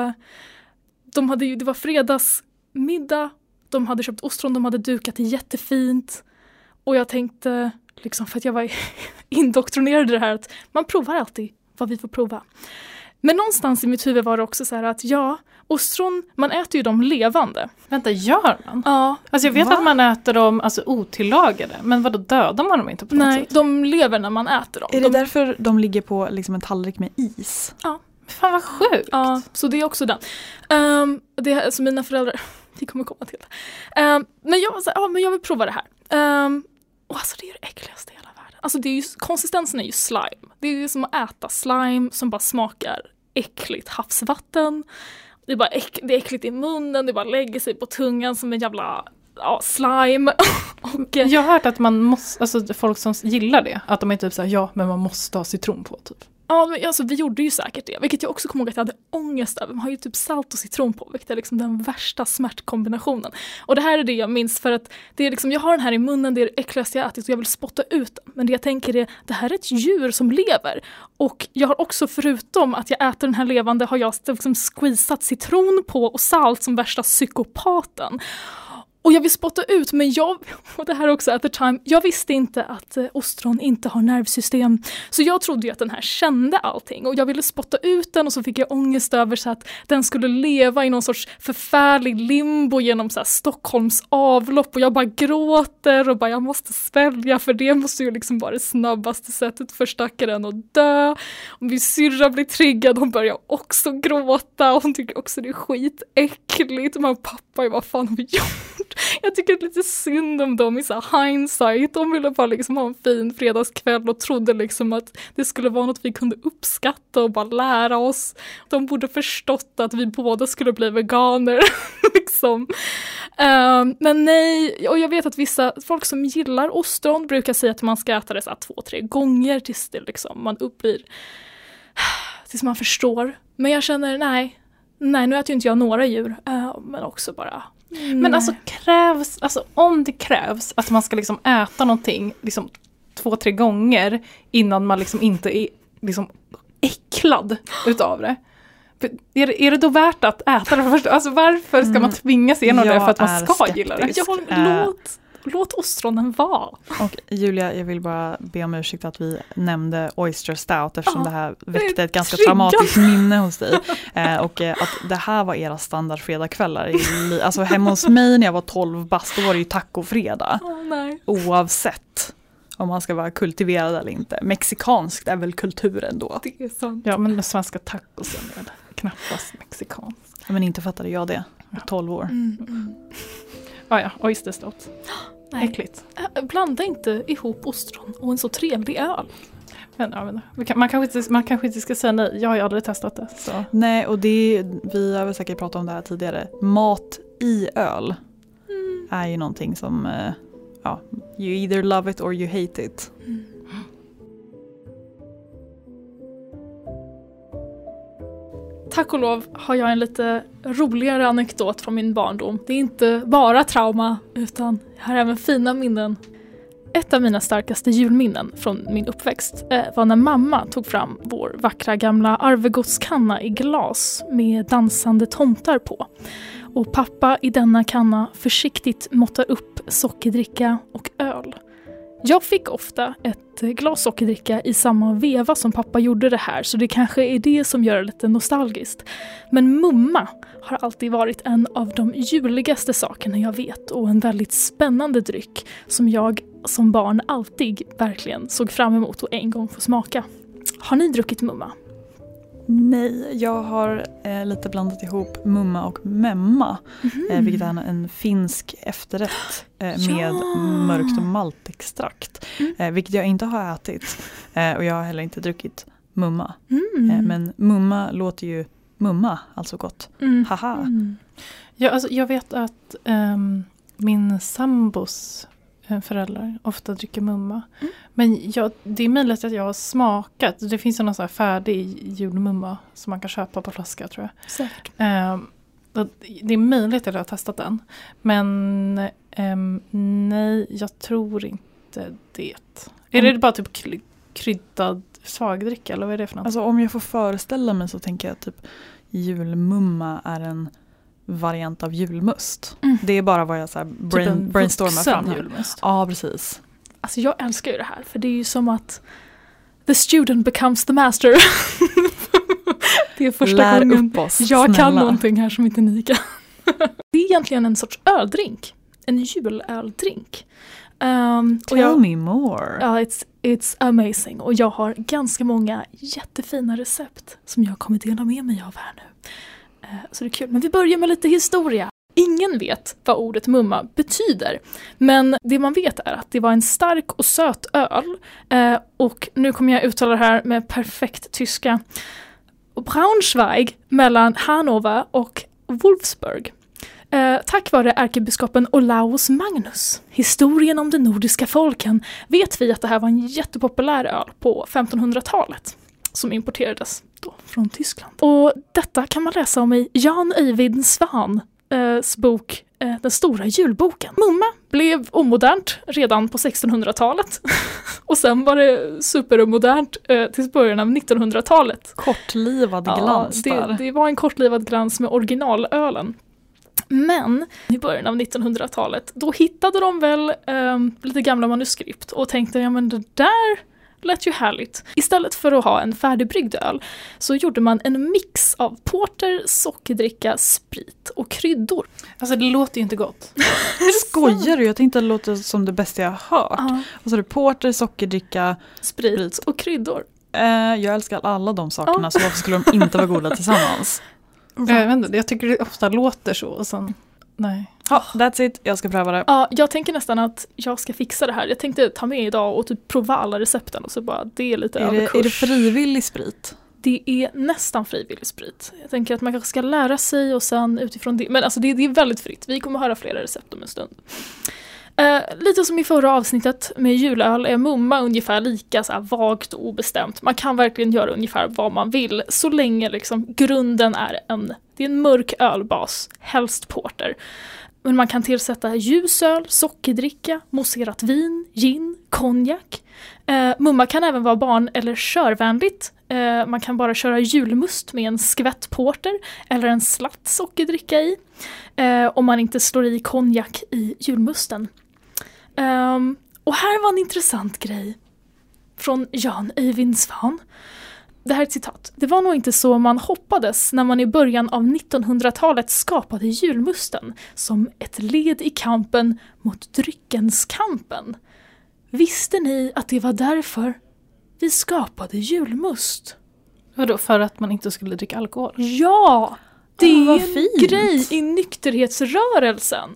de hade ju, det var fredagsmiddag, de hade köpt ostron, de hade dukat det jättefint. Och jag tänkte, liksom för att jag var indoktrinerad i det här, att man provar alltid vad vi får prova. Men någonstans i mitt huvud var det också så här att ja, ostron, man äter ju dem levande. Vänta, gör man? Ja, Alltså jag vet Va? att man äter dem alltså, otillagade, men vadå dödar man dem inte på något nej, sätt? de lever när man äter dem. Är det de, därför de ligger på liksom en tallrik med is? Fan vad sjukt! Ja, så det är också den. Um, det är alltså mina föräldrar, vi kommer komma till det. Um, men jag var så här, ja men jag vill prova det här. Um, och alltså det är det äckligaste i hela världen. Alltså det är ju, konsistensen är ju slime. Det är ju som att äta slime som bara smakar äckligt havsvatten. Det är bara äck, det är äckligt i munnen, det bara lägger sig på tungan som en jävla ja, slime. och, eh, Jag har hört att man måste, alltså folk som gillar det, att de är typ såhär, ja men man måste ha citron på typ. Ja, men alltså, vi gjorde ju säkert det, vilket jag också kommer ihåg att jag hade ångest över. Man har ju typ salt och citron på, vilket är liksom den värsta smärtkombinationen. Och det här är det jag minns för att det är liksom, jag har den här i munnen, det är det äckligaste jag ätit och jag vill spotta ut den. Men det jag tänker är, det här är ett djur som lever. Och jag har också, förutom att jag äter den här levande, har jag liksom squeezat citron på och salt som värsta psykopaten. Och jag vill spotta ut, men jag, och det här också at the time, jag visste inte att eh, ostron inte har nervsystem. Så jag trodde ju att den här kände allting och jag ville spotta ut den och så fick jag ångest över så att den skulle leva i någon sorts förfärlig limbo genom så här Stockholms avlopp och jag bara gråter och bara jag måste svälja för det måste ju liksom vara det snabbaste sättet för stackaren att dö. Och min syrra blir triggad, hon börjar också gråta och hon tycker också det är skitäckligt. Och pappa, vad fan har vi gjort? Jag tycker lite synd om dem i så hindsight. De ville bara liksom ha en fin fredagskväll och trodde liksom att det skulle vara något vi kunde uppskatta och bara lära oss. De borde förstått att vi båda skulle bli veganer. liksom. Uh, men nej, och jag vet att vissa folk som gillar ostron brukar säga att man ska äta det så två, tre gånger tills det liksom man uppblir tills man förstår. Men jag känner nej, nej nu äter ju inte jag några djur, Uh, men också bara men alltså krävs, alltså om det krävs att man ska liksom äta någonting liksom två, tre gånger innan man liksom inte är liksom äcklad utav det. Är det, är det då värt att äta det först? Alltså varför ska man Mm. tvingas igenom det Jag för att man ska gilla det? skeptisk. Ja, Eh. låt, låt ostronen vara. Och Julia, jag vill bara be om ursäkt att vi nämnde Oyster Stout eftersom Ja, det här väckte ett ganska triggad. traumatiskt minne hos dig. Eh, och eh, att det här var era standardfredagskvällar. i li- Alltså hemma hos mig när jag var 12 bast, då var det ju tacofredag. Nej. Oavsett om man ska vara kultiverad eller inte. Mexikanskt är väl kulturen då. Det är sant. Ja men den svenska tacosen är väl knappast mexikansk. Men inte fattade jag det. Jag var 12 år. Mm, mm. Ah, ja, oysterstout. Nej. Äckligt. Blanda inte ihop ostron och en så trevlig öl. Men, ja, men, kan, man, kanske inte, man kanske inte ska säga nej, jag har ju aldrig testat det. Så. Nej, och det, vi har väl säkert pratat om det här tidigare. Mat i öl Mm. är ju någonting som eh, ja, You either love it or you hate it. Tack och lov har jag en lite roligare anekdot från min barndom. Det är inte bara trauma, utan jag har även fina minnen. Ett av mina starkaste julminnen från min uppväxt eh, var när mamma tog fram vår vackra gamla Arvegodskanna i glas med dansande tomtar på. Och pappa i denna kanna försiktigt måttar upp sockerdricka och öl. Jag fick ofta ett glas sockerdricka i samma veva som pappa gjorde det här så det kanske är det som gör det lite nostalgiskt. Men mumma har alltid varit en av de juligaste sakerna jag vet och en väldigt spännande dryck som jag som barn alltid verkligen såg fram emot att en gång få smaka. Har ni druckit mumma? Nej, jag har eh, lite blandat ihop mumma och memma. Eh, vilket är en, en finsk efterrätt eh, med Ja. mörkt maltextrakt. Mm. Eh, vilket jag inte har ätit. Eh, och jag har heller inte druckit mumma. Mm. Eh, men mumma låter ju mumma, alltså gott. Mm. Haha. Mm. Ja, alltså, jag vet att ehm, min sambos föräldrar ofta dricker mumma. Mm. Men jag, det är möjligt att jag har smakat. Det finns ju någon sån här färdig julmumma som man kan köpa på flaska tror jag. Säkert. Och det är möjligt att jag har testat den. Men ehm, nej, jag tror inte det. Är det bara typ kry- kryddad svagdricka eller vad är det för något? Alltså om jag får föreställa mig så tänker jag typ julmumma är en variant av julmust. Mm. Det är bara vad jag så här brain, typ brainstormar fram julmust. Ja, precis. Alltså jag älskar ju det här för det är ju som att the student becomes the master. det är första Lär gången upp oss, jag kan snälla. någonting här som inte ni kan. det är egentligen en sorts öldrink. En julöldrink. Um, och Tell jag, me more. ja, it's, it's amazing. Och jag har ganska många jättefina recept som jag kommer dela med mig av här nu. Eh, så det är kul. Men vi börjar med lite historia. Ingen vet vad ordet mumma betyder. Men det man vet är att det var en stark och söt öl. Eh, och nu kommer jag uttala det här med perfekt tyska. Braunschweig mellan Hannover och Wolfsburg. Eh, tack vare ärkebiskopen Olaus Magnus, historien om de nordiska folken, vet vi att det här var en jättepopulär öl på 1500-talet som importerades då från Tyskland. Och detta kan man läsa om i Jan Eivind Svans bok eh, Den stora julboken. Mumma blev omodernt redan på 1600-talet och sen var det supermodernt eh, tills början av 1900-talet. Kortlivad glans det, där. det var en kortlivad glans med originalölen. Men i början av 1900-talet, då hittade de väl ehm, lite gamla manuskript och tänkte, ja men det där lät ju härligt. Istället för att ha en färdigbryggd öl så gjorde man en mix av porter, sockerdricka, sprit och kryddor. Alltså det låter ju inte gott. Skojar du? Jag tänkte att det låter som det bästa jag har hört. Ja, Och så är det porter, sockerdricka. sprit Sprit. och kryddor. Eh, jag älskar alla de sakerna Ja. så varför skulle de inte vara goda tillsammans? Jag, vet inte, jag tycker det ofta låter så och sen, nej. Ja, that's it. Jag ska pröva det. Ja, jag tänker nästan att jag ska fixa det här. Jag tänkte ta med idag och typ prova alla recepten och så bara, det är lite Är det, överkurs. är det frivillig sprit? Det är nästan frivillig sprit. Jag tänker att man kanske ska lära sig och sen utifrån det. Men alltså det, det är väldigt fritt. Vi kommer höra flera recept om en stund. Eh, lite som i förra avsnittet med julöl är mumma ungefär lika så vagt och obestämt. Man kan verkligen göra ungefär vad man vill så länge liksom grunden är en, det är en mörk ölbas, helst porter. Men man kan tillsätta ljusöl, sockerdricka, mousserat vin, gin, konjak. Eh, mumma kan även vara barn eller körvänligt. Eh, man kan bara köra julmust med en skvätt porter eller en slatt sockerdricka i. Eh, om man inte slår i konjak i julmusten. Ehm, och här var en intressant grej från Jan Eivind Svan. Det här är ett citat. Det var nog inte så man hoppades när man i början av 1900-talet skapade julmusten som ett led i kampen mot dryckenskampen. Visste ni att det var därför vi skapade julmust? Vadå, för att man inte skulle dricka alkohol? Ja! Det Ah, är en grej i nykterhetsrörelsen.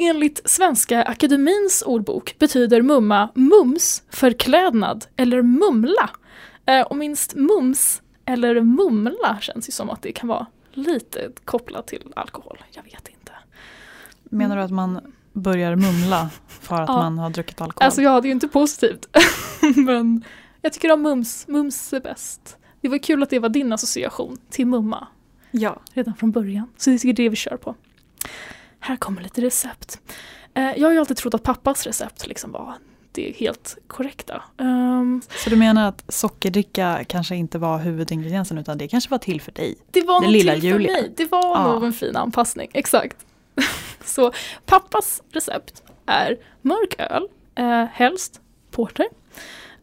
Enligt Svenska Akademins ordbok betyder mumma mums, förklädnad eller mumla. Eh, och minst mums eller mumla känns ju som att det kan vara lite kopplat till alkohol. Jag vet inte. Menar du att man börjar mumla för att Ja. man har druckit alkohol. Alltså ja, det är ju inte positivt. Men jag tycker om mums. Mums är bäst. Det var kul att det var din association till mumma ja. redan från början. Så det är det vi kör på. Här kommer lite recept. Eh, jag har ju alltid trott att pappas recept liksom var det helt korrekta. Ehm, Så du menar att sockerdricka kanske inte var huvudingrediensen utan det kanske var till för dig? det var Det nog lilla till för Julia. mig. Det var Ja. nog en fin anpassning, exakt. Så pappas recept är mörk öl, eh, helst porter,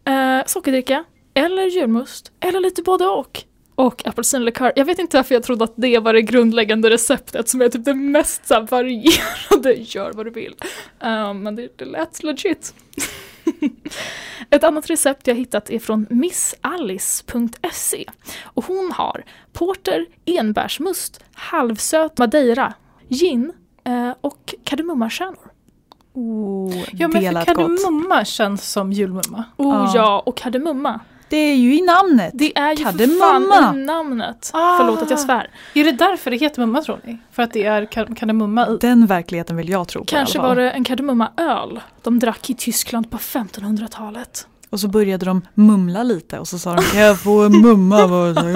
eh, sockerdricka eller julmust eller lite både och. Och apelsinlikör. Jag vet inte varför jag trodde att det var det grundläggande receptet som är typ det mest så här, varierade, gör vad du vill. Eh, men det, det lät legit. Ett annat recept jag hittat är från missalice.se och hon har porter, enbärsmust, halvsöt madeira, gin eh, och kardemummakärnor. Oh, Ja men gott. kardemumma känns som julmumma. Oh Ja. ja, och kardemumma. Det är ju i namnet! Det är ju för fan i namnet. Ah. Förlåt att jag svär. Är det därför det heter mumma tror ni? För att det är kar- kardemumma i? Den verkligheten vill jag tro på Kanske var det en kardemummaöl de drack i Tyskland på 1500-talet. Och så började de mumla lite och så sa de kan jag få en mumma?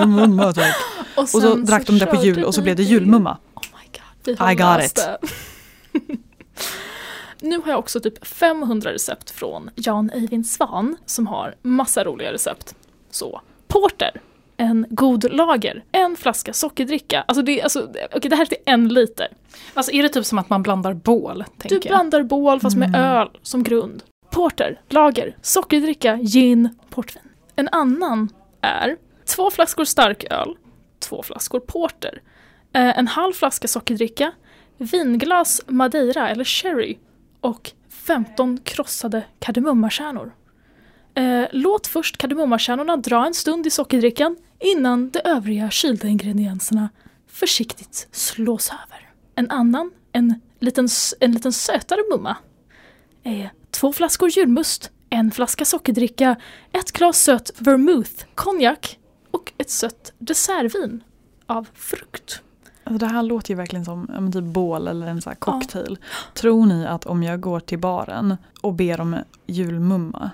Mumma tack. Och så sen drack de det på jul och så blev det julmumma. Oh my god, vi har I got det. Nu har jag också typ 500 recept från Jan Eivind Svan som har massa roliga recept. Så, porter, en god lager, en flaska sockerdricka. Alltså det, alltså, okej, det här är till en liter. Alltså är det typ som att man blandar bål? Du jag. blandar bål fast med Mm. öl som grund. Porter, lager, sockerdricka, gin, portvin. En annan är två flaskor starköl, två flaskor porter, eh, en halv flaska sockerdricka, vinglas madeira eller sherry och 15 krossade kardemummakärnor. Eh, låt först kardemummakärnorna dra en stund i sockerdrickan innan de övriga kylda ingredienserna försiktigt slås över. En annan, en liten, en liten sötare mumma, är två flaskor julmust, en flaska sockerdricka, ett glas söt vermouth, konjak och ett sött dessertvin av frukt. Alltså det här låter ju verkligen som ja, men typ bål eller en här cocktail. Tror ni att om jag går till baren och ber om julmumma,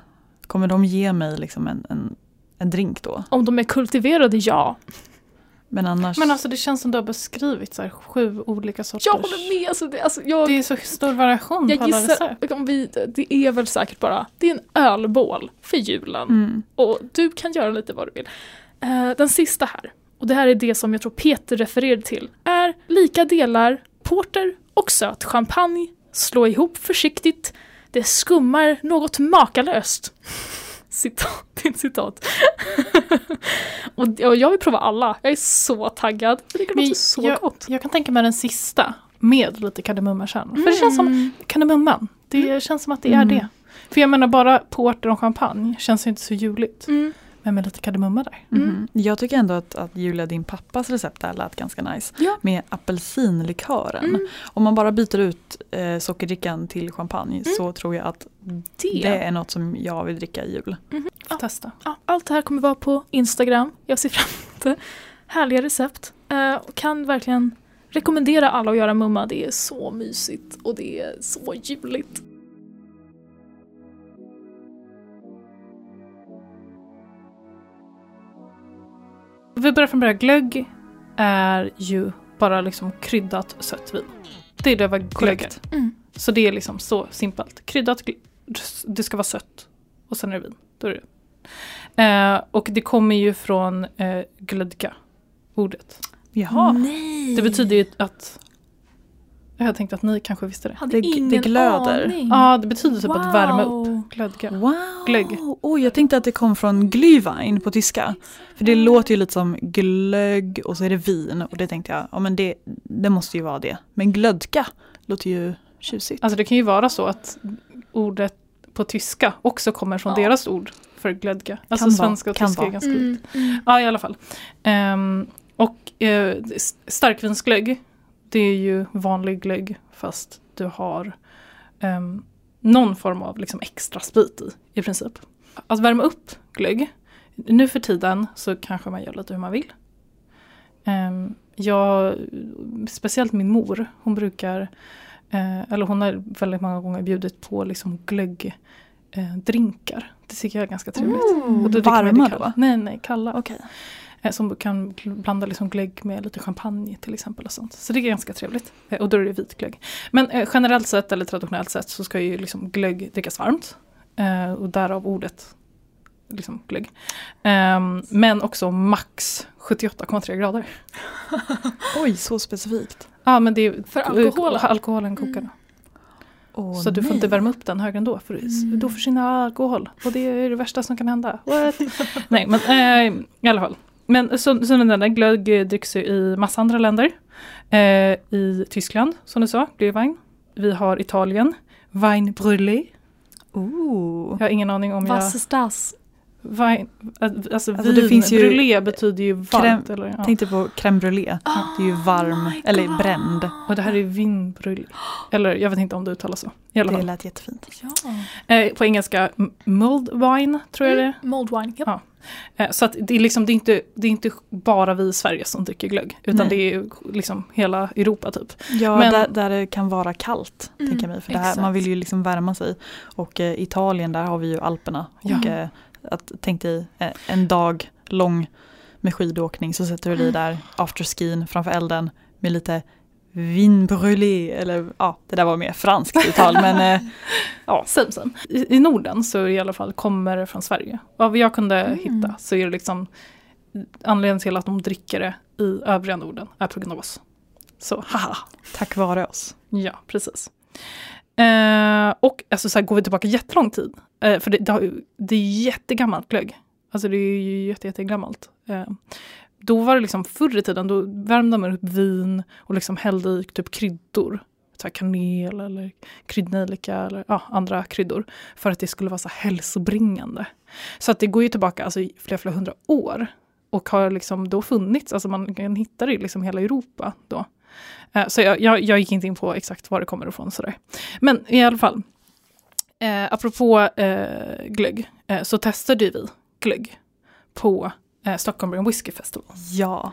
kommer de ge mig liksom en, en, en drink då? Om de är kultiverade, ja. Men annars... Men alltså det känns som du har beskrivit så här, sju olika sorters. Jag håller med. Alltså, det, alltså, jag, Det är så stor variation jag på alla gissar, recept. om vi, det är väl säkert bara, det är en ölbål för julen. mm. Och du kan göra lite vad du vill. Eh, den sista här, och det här är det som jag tror Peter refererade till, är lika delar porter och söt champagne. Slå ihop försiktigt. Det skummar något makalöst. Citat, det är ett citat. och jag vill prova alla. Jag är så taggad. Det låter så jag, gott. jag kan tänka mig den sista med lite kardemummakärnor. För det känns som kardemumman. Det känns som att det är Mm. det. För jag menar bara porter och champagne känns ju inte så juligt. Mm. Men med lite kardemumma där. Mhm. Jag tycker ändå att, att Julia, din pappas recept där lät ganska nice. Ja. Med apelsinlikören. Mm. Om man bara byter ut eh, sockerdrickan till champagne så tror jag att Det. det är något som jag vill dricka i jul. Får testa. Ja, allt det här kommer vara på Instagram. Jag ser fram emot det. Härliga recept. Eh, och kan verkligen rekommendera alla att göra mumma. Det är så mysigt och det är så juligt. Vi börjar från början. Glögg är ju bara liksom kryddat sött vin. Det är det vad glögg är. Korrekt. Mm. Så det är liksom så simpelt. Kryddat, det ska vara sött. Och sen är det vin. Då är det det. Eh, och det kommer ju från eh, glödka, ordet. Jaha. Nej! Det betyder ju att... Jag tänkte att ni kanske visste det. Hade Det- det ingen glöder. aning. Ja, det betyder typ att värma upp. Wow. Glödka. Wow! Glögg. Oj, jag tänkte att det kom från glühwein på tyska. För det låter ju lite som glögg och så är det vin och det tänkte jag, ja men det, det måste ju vara det. Men glödka låter ju tjusigt. Alltså det kan ju vara så att ordet på tyska också kommer från Ja. deras ord för glödka. Alltså Kan svenska och kan tyska är ganska likt. Mm, mm. Ja, i alla fall. Ehm, och eh, starkvinsglögg, det är ju vanlig glögg fast du har ehm, någon form av liksom extra sprit i, i princip. Att värma upp glögg, nu för tiden så kanske man gör lite hur man vill. Ehm, jag, speciellt min mor, hon brukar Eh, eller hon har väldigt många gånger bjudit på liksom glögg eh. Det tycker jag är ganska trevligt. Mm, varma då? Nej, nej, kalla. Okej. Eh, som kan blanda liksom glögg med lite champagne till exempel. och sånt. Så det är ganska trevligt. Eh, och då är det vitglögg. Men eh, generellt sett eller traditionellt sett så ska ju liksom glögg drickas varmt. Och därav ordet liksom glögg. Ehm, men också max 78,3 grader. Oj, så specifikt. Ja men det är För alkoholen? alkoholen kokar. Mm. Åh, Så du får nej. inte värma upp den högre ändå för Mm. då försvinner alkohol. Och det är det värsta som kan hända. Nej men eh, i alla fall. Men så, så den där glögg dricks ju i massa andra länder. Eh, I Tyskland som du sa, Glühwein. Vi har Italien, Wein brûlé. Ooh. Jag har ingen aning om jag... Was ist das? Wein, alltså, alltså vin, det finns ju- brûlé betyder ju varmt. Eller, ja. Tänkte på crème brûlée. det är ju varm, my eller bränd. Och det här är vin brûlé. Eller jag vet inte om det uttalas så. I alla Det lät jättefint. Ja. Eh, på engelska, m- mulled wine tror jag det är. Mold wine. Yep. Ja. Eh, Så att det är, liksom, det, är inte, det är inte bara vi i Sverige som dricker glögg. Utan Nej. det är liksom hela Europa typ. Ja, Men- där, där det kan vara kallt, Mm, tänker jag mig. För här, man vill ju liksom värma sig. Och eh, Italien, där har vi ju Alperna. Och Ja. Att, tänk dig eh, en dag lång med skidåkning så sätter du dig där afterskin framför elden med lite vin brûlé. Eller ja, det där var mer franskt uttal. men eh, Ja, same, same. I, I Norden så i alla fall kommer det från Sverige. Vad jag kunde Mm. hitta så är det liksom anledningen till att de dricker det i övriga Norden är oss. Så haha. tack vare oss. Ja, precis. Eh, och alltså, så här, går vi tillbaka jättelång tid, eh, för det, det, har, det är jättegammalt glögg. Alltså det är ju jätte, jättegammalt. Eh, då var det liksom förr i tiden, då värmde man upp vin och liksom hällde i typ kryddor. Så här kanel eller kryddnejlika eller ja, andra kryddor. För att det skulle vara så hälsobringande. Så att det går ju tillbaka alltså, flera, flera hundra år. Och har liksom då funnits, alltså man kan hitta det i liksom hela Europa då. Eh, så jag, jag, jag gick inte in på exakt var det kommer ifrån. Sådär. Men i alla fall, eh, apropå eh, glögg, eh, så testade vi glögg på eh, Stockholm Brewing Whiskey Festival. Ja,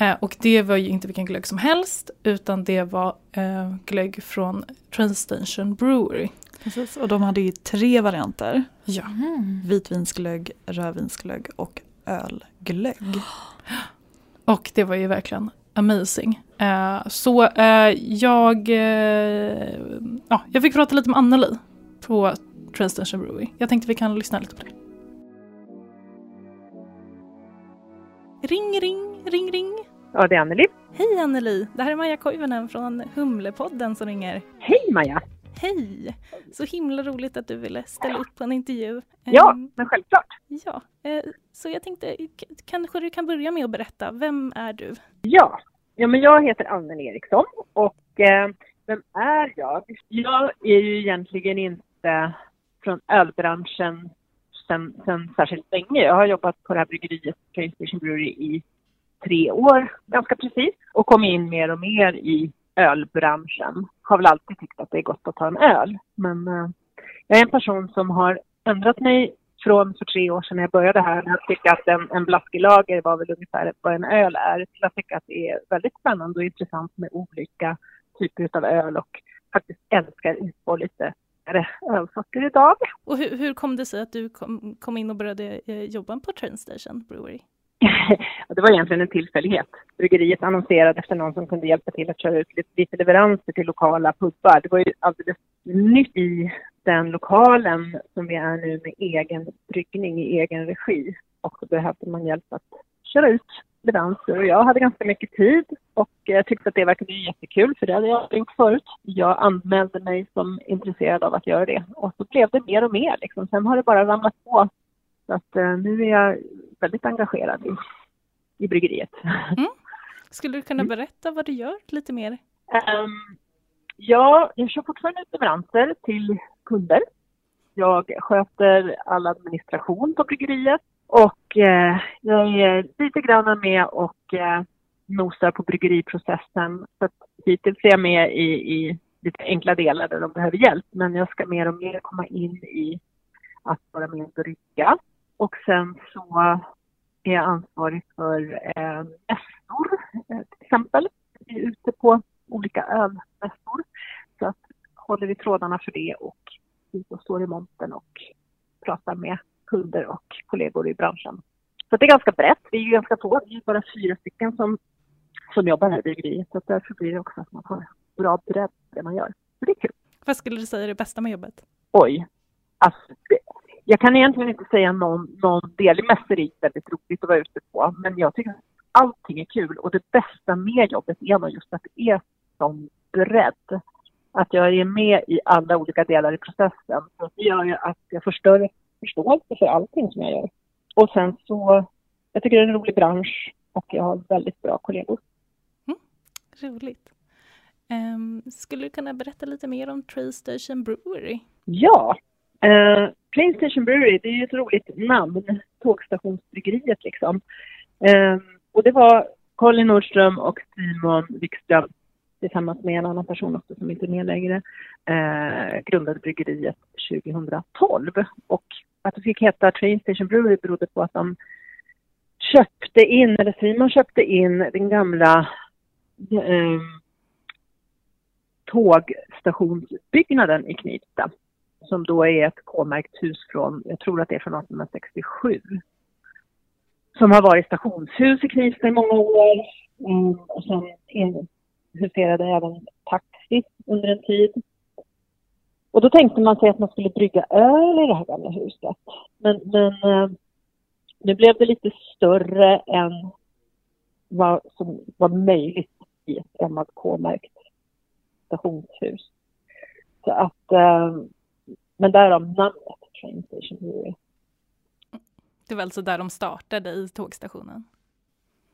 Eh, och det var ju inte vilken glögg som helst, utan det var eh, glögg från Train Station Brewery. precis. Och de hade ju tre varianter. Ja. Mm. Vitvinsglögg, rödvinsglögg och ölglögg. Och det var ju verkligen amazing. Eh, så eh, jag, eh, ja, jag fick prata lite med Anneli på Train Station Brewery. Jag tänkte vi kan lyssna lite på det. Ring, ring, ring, ring. Ja, det är Anneli. Hej Anneli! Det här är Maja Koivunen från Humlepodden som ringer. Hej Maja! Hej! Så himla roligt att du ville ställa upp på en intervju. Ja, Ehm, men självklart. ja. Eh, så jag tänkte, kanske du kan börja med att berätta, vem är du? Ja, ja men jag heter Anneli Eriksson och eh, vem är jag? Jag är ju egentligen inte från ölbranschen sen, sen särskilt länge. Jag har jobbat på det här bryggeriet, Train Station Brewery, i tre år ganska precis och kom in mer och mer i ölbranschen. Har väl alltid tyckt att det är gott att ta en öl. Men eh, jag är en person som har ändrat mig från för tre år sedan när jag började här, när jag tyckte att en, en blaskelager var väl ungefär vad en öl är, Jag tycker att det är väldigt spännande och intressant med olika typer av öl och faktiskt älskar utpå lite ölsorter idag. Och hur, hur kom det sig att du kom, kom in och började eh, jobba på Train Station Brewery? Det var egentligen en tillfällighet. Bryggeriet annonserade efter någon som kunde hjälpa till att köra ut lite, lite leveranser till lokala pubbar. Det var ju alldeles nytt i den lokalen som vi är nu med egen bryggning i egen regi. Och då behövde man hjälp att köra ut leveranser. Och jag hade ganska mycket tid och jag tyckte att det verkade jättekul för det hade jag aldrig gjort förut. Jag anmälde mig som intresserad av att göra det och så blev det mer och mer. Liksom. Sen har det bara ramlat på. Så att eh, nu är jag väldigt engagerad i, i bryggeriet. Skulle du kunna Mm. berätta vad du gör lite mer? Ehm, ja, jag kör fortfarande ut leveranser till kunder. Jag sköter all administration på bryggeriet och eh, jag är lite grann med och eh, nosar på bryggeriprocessen. Så att hittills är jag med i, i lite enkla delar där de behöver hjälp. Men jag ska mer och mer komma in i att vara med och brygga. Och sen så är jag ansvarig för eh, mässor eh, till exempel. Vi är ute på olika ölmässor. Så att håller vi trådarna för det och och står i montern och pratar med kunder och kollegor i branschen. Så det är ganska brett. Vi är ju ganska få. Vi är bara fyra stycken som, som jobbar här i bryggeriet. Så därför blir det också att man har bra bredd på det man gör. Så det är kul. Vad skulle du säga är det bästa med jobbet? Oj. Alltså, det, jag kan egentligen inte säga någon, någon del. Mest är det väldigt roligt att vara ute på. Men jag tycker att allting är kul. Och det bästa med jobbet är nog just att det är sån bredd. Att jag är med i alla olika delar i processen. Så det gör ju att jag får större förståelse för allting som jag gör. Och sen så, jag tycker det är en rolig bransch och jag har väldigt bra kollegor. Mm, roligt. Um, skulle du kunna berätta lite mer om Train Brewery? Ja, uh, Train Brewery, det är ju ett roligt namn, tågstationsbryggeriet liksom. Um, och det var Colin Nordström och Simon Wikström tillsammans med en annan person också som inte är med längre, eh, grundade bryggeriet 2012. Och att det fick heta Train Station Brewery berodde på att de köpte in, eller Simon köpte in den gamla eh, tågstationsbyggnaden i Knivsta som då är ett K-märkt hus från, jag tror att det är från 1867. Som har varit stationshus i Knivsta i många år. Mm, och sen huserade även taxi under en tid. Och då tänkte man sig att man skulle brygga öl i det här gamla huset. Men, men eh, nu blev det lite större än vad som var möjligt i ett gammalt K-märkt stationshus. Så att, eh, men därav namnet Train Station Brewery. Det var alltså där de startade i tågstationen?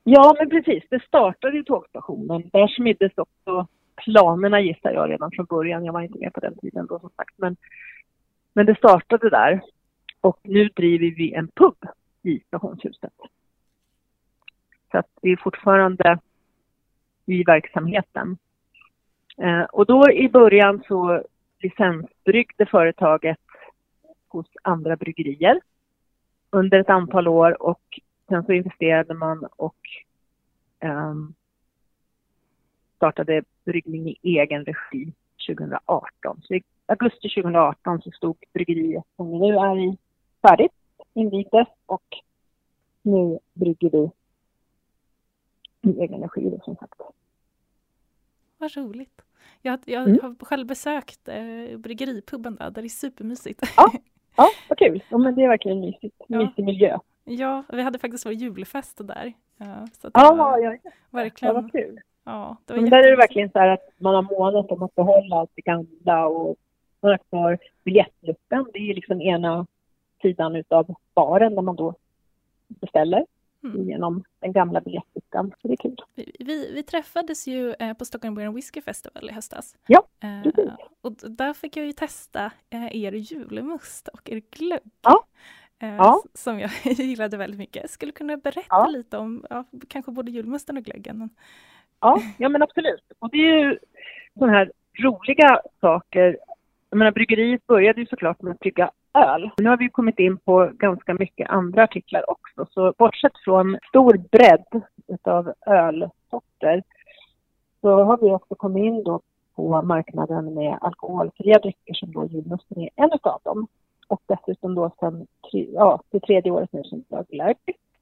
Ja, men precis. Det startade i tågstationen. Där smiddes också planerna gissar jag redan från början. Jag var inte med på den tiden då som sagt. Men, men det startade där. Och nu driver vi en pub i stationshuset. Så att vi är fortfarande i verksamheten. Eh, och då i början så licensbryggde företaget hos andra bryggerier under ett antal år och sen så investerade man och um, startade bryggning i egen regi 2018. Så i augusti 2018 så stod bryggeriet som nu är i färdigt, invigdes och nu brygger vi i egen regi då, som sagt. Vad roligt. Jag, jag mm. har själv besökt eh, bryggeripubben där, där det är supermysigt. Ja, ja vad kul. Ja, men det är verkligen mysigt. Mysig ja. miljö. Ja, vi hade faktiskt vår julfest där. Ja, så ja, var, ja, verkligen. Ja, vad kul. Ja, det var Men där är det verkligen så här att man har månat om att behålla allt det gamla och man har kvar biljettluckan. Det är liksom ena sidan utav baren där man då beställer mm. genom den gamla biljettluckan. Så det är kul. Vi, vi, träffades ju eh, på Stockholm Beer Whisky Festival i höstas. Ja, eh, Och där fick jag ju testa eh, er julmust och er glögg. Ja. Eh, ja. som jag gillade väldigt mycket. Skulle du kunna berätta ja. lite om ja, kanske både julmusten och glöggen? Ja, ja men absolut. Och det är ju sådana här roliga saker. Jag menar, bryggeriet började ju såklart med att brygga öl. Nu har vi kommit in på ganska mycket andra artiklar också. Så bortsett från stor bredd utav ölsorter så har vi också kommit in då på marknaden med alkoholfria drycker som då julmusten är en av dem och dessutom då sen ja, det tredje året nu som glögg.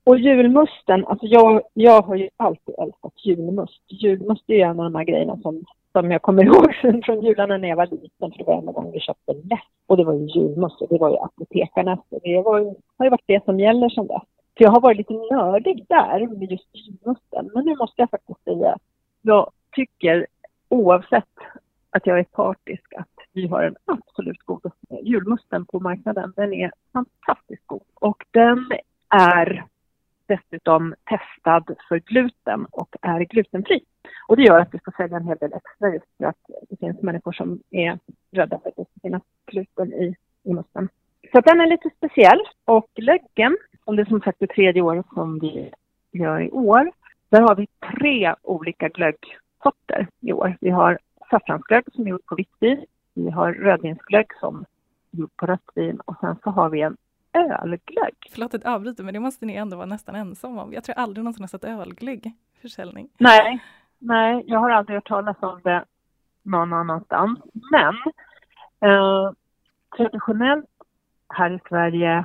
Och julmusten, alltså jag, jag har ju alltid älskat julmust. Julmust är ju en av de här grejerna som, som jag kommer ihåg från jularna när jag var liten, för det var enda gången vi köpte läsk. Och det var ju julmust och det var ju apotekarnas. Det var ju, har ju varit det som gäller som dess. Så jag har varit lite nördig där med just julmusten. Men nu måste jag faktiskt säga, jag tycker oavsett att jag är partisk, att vi har den absolut godaste julmusten på marknaden. Den är fantastiskt god och den är dessutom testad för gluten och är glutenfri. Och det gör att vi får sälja en hel del extra just för att det finns människor som är rädda för att det ska finnas gluten i, i musten. Så den är lite speciell. Och glöggen, som det är som sagt är tredje året som vi gör i år, där har vi tre olika glöggsorter i år. Vi har saffransglögg som är gjord på vitt vin. Vi har rödvinsglögg som gjord på rött vin och sen så har vi en ölglögg. Förlåt att avbryta men det måste ni ändå vara nästan ensam om. Jag tror aldrig någonsin har sett ölglögg försäljning. Nej, nej, jag har aldrig hört talas om det någon annanstans. Men Eh, traditionellt här i Sverige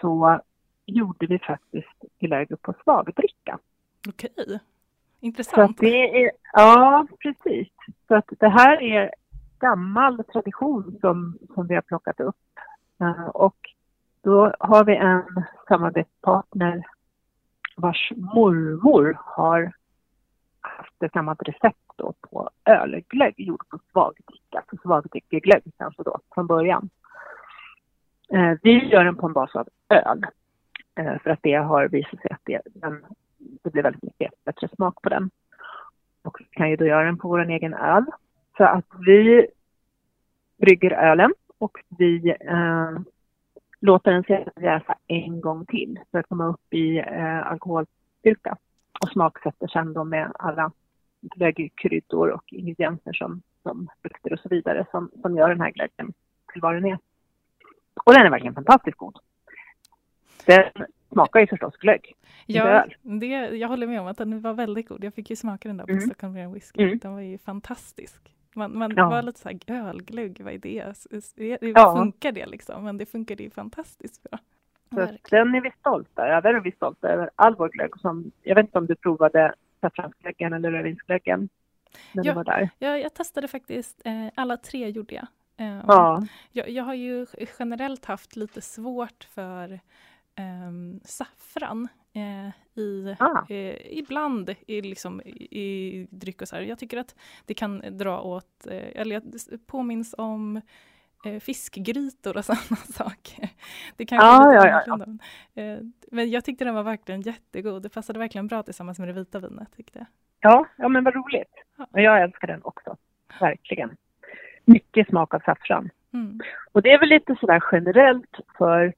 så gjorde vi faktiskt glögg på svagdricka. Okej, Så intressant. det är, ja, precis. Så att det här är gammal tradition som, som vi har plockat upp. Eh, och då har vi en samarbetspartner vars mormor har haft ett gammalt recept då på ölglögg gjord på svagdricka, alltså svagdrickeglögg kanske då från början. Eh, vi gör den på en bas av öl. Eh, för att det har visat sig att det, den, det blir väldigt mycket bättre smak på den. Och vi kan ju då göra den på vår egen öl. Så att vi brygger ölen och vi eh, låter den jäsa en gång till för att komma upp i eh, alkoholstyrka. Och smaksätter sen då med alla glöggkryddor och ingredienser som, som frukter och så vidare som, som gör den här glöggen till vad den är. Och den är verkligen fantastiskt god. Den smakar ju förstås glögg. Ja, det, jag håller med om att den var väldigt god. Jag fick ju smaka den där på Mm. Stockholm Whisky. Mm. Den var ju fantastisk. Man, man Ja. var lite så här, ölglögg, vad är det? Ja. Funkar det liksom? Men det funkade ju fantastiskt bra. Så den är vi stolta över och vi är stolta över all vår glögg. Som, jag vet inte om du provade saffransglöggen eller rödvinsglöggen Ja. Ja, jag testade faktiskt, eh, alla tre gjorde jag. Eh, Ja, jag. Jag har ju generellt haft lite svårt för ehm, saffran eh, i, Ah. eh, ibland i, liksom, i, i dryck och så här. Jag tycker att det kan dra åt, eh, eller jag påminns om eh, fiskgrytor och sådana saker. Det är lite ja, ja, ja. Eh, men jag tyckte den var verkligen jättegod. Det passade verkligen bra tillsammans med det vita vinet tyckte jag. ja, ja men vad roligt. Och jag älskar den också. Verkligen. Mycket smak av saffran. Mm. Och det är väl lite sådär generellt för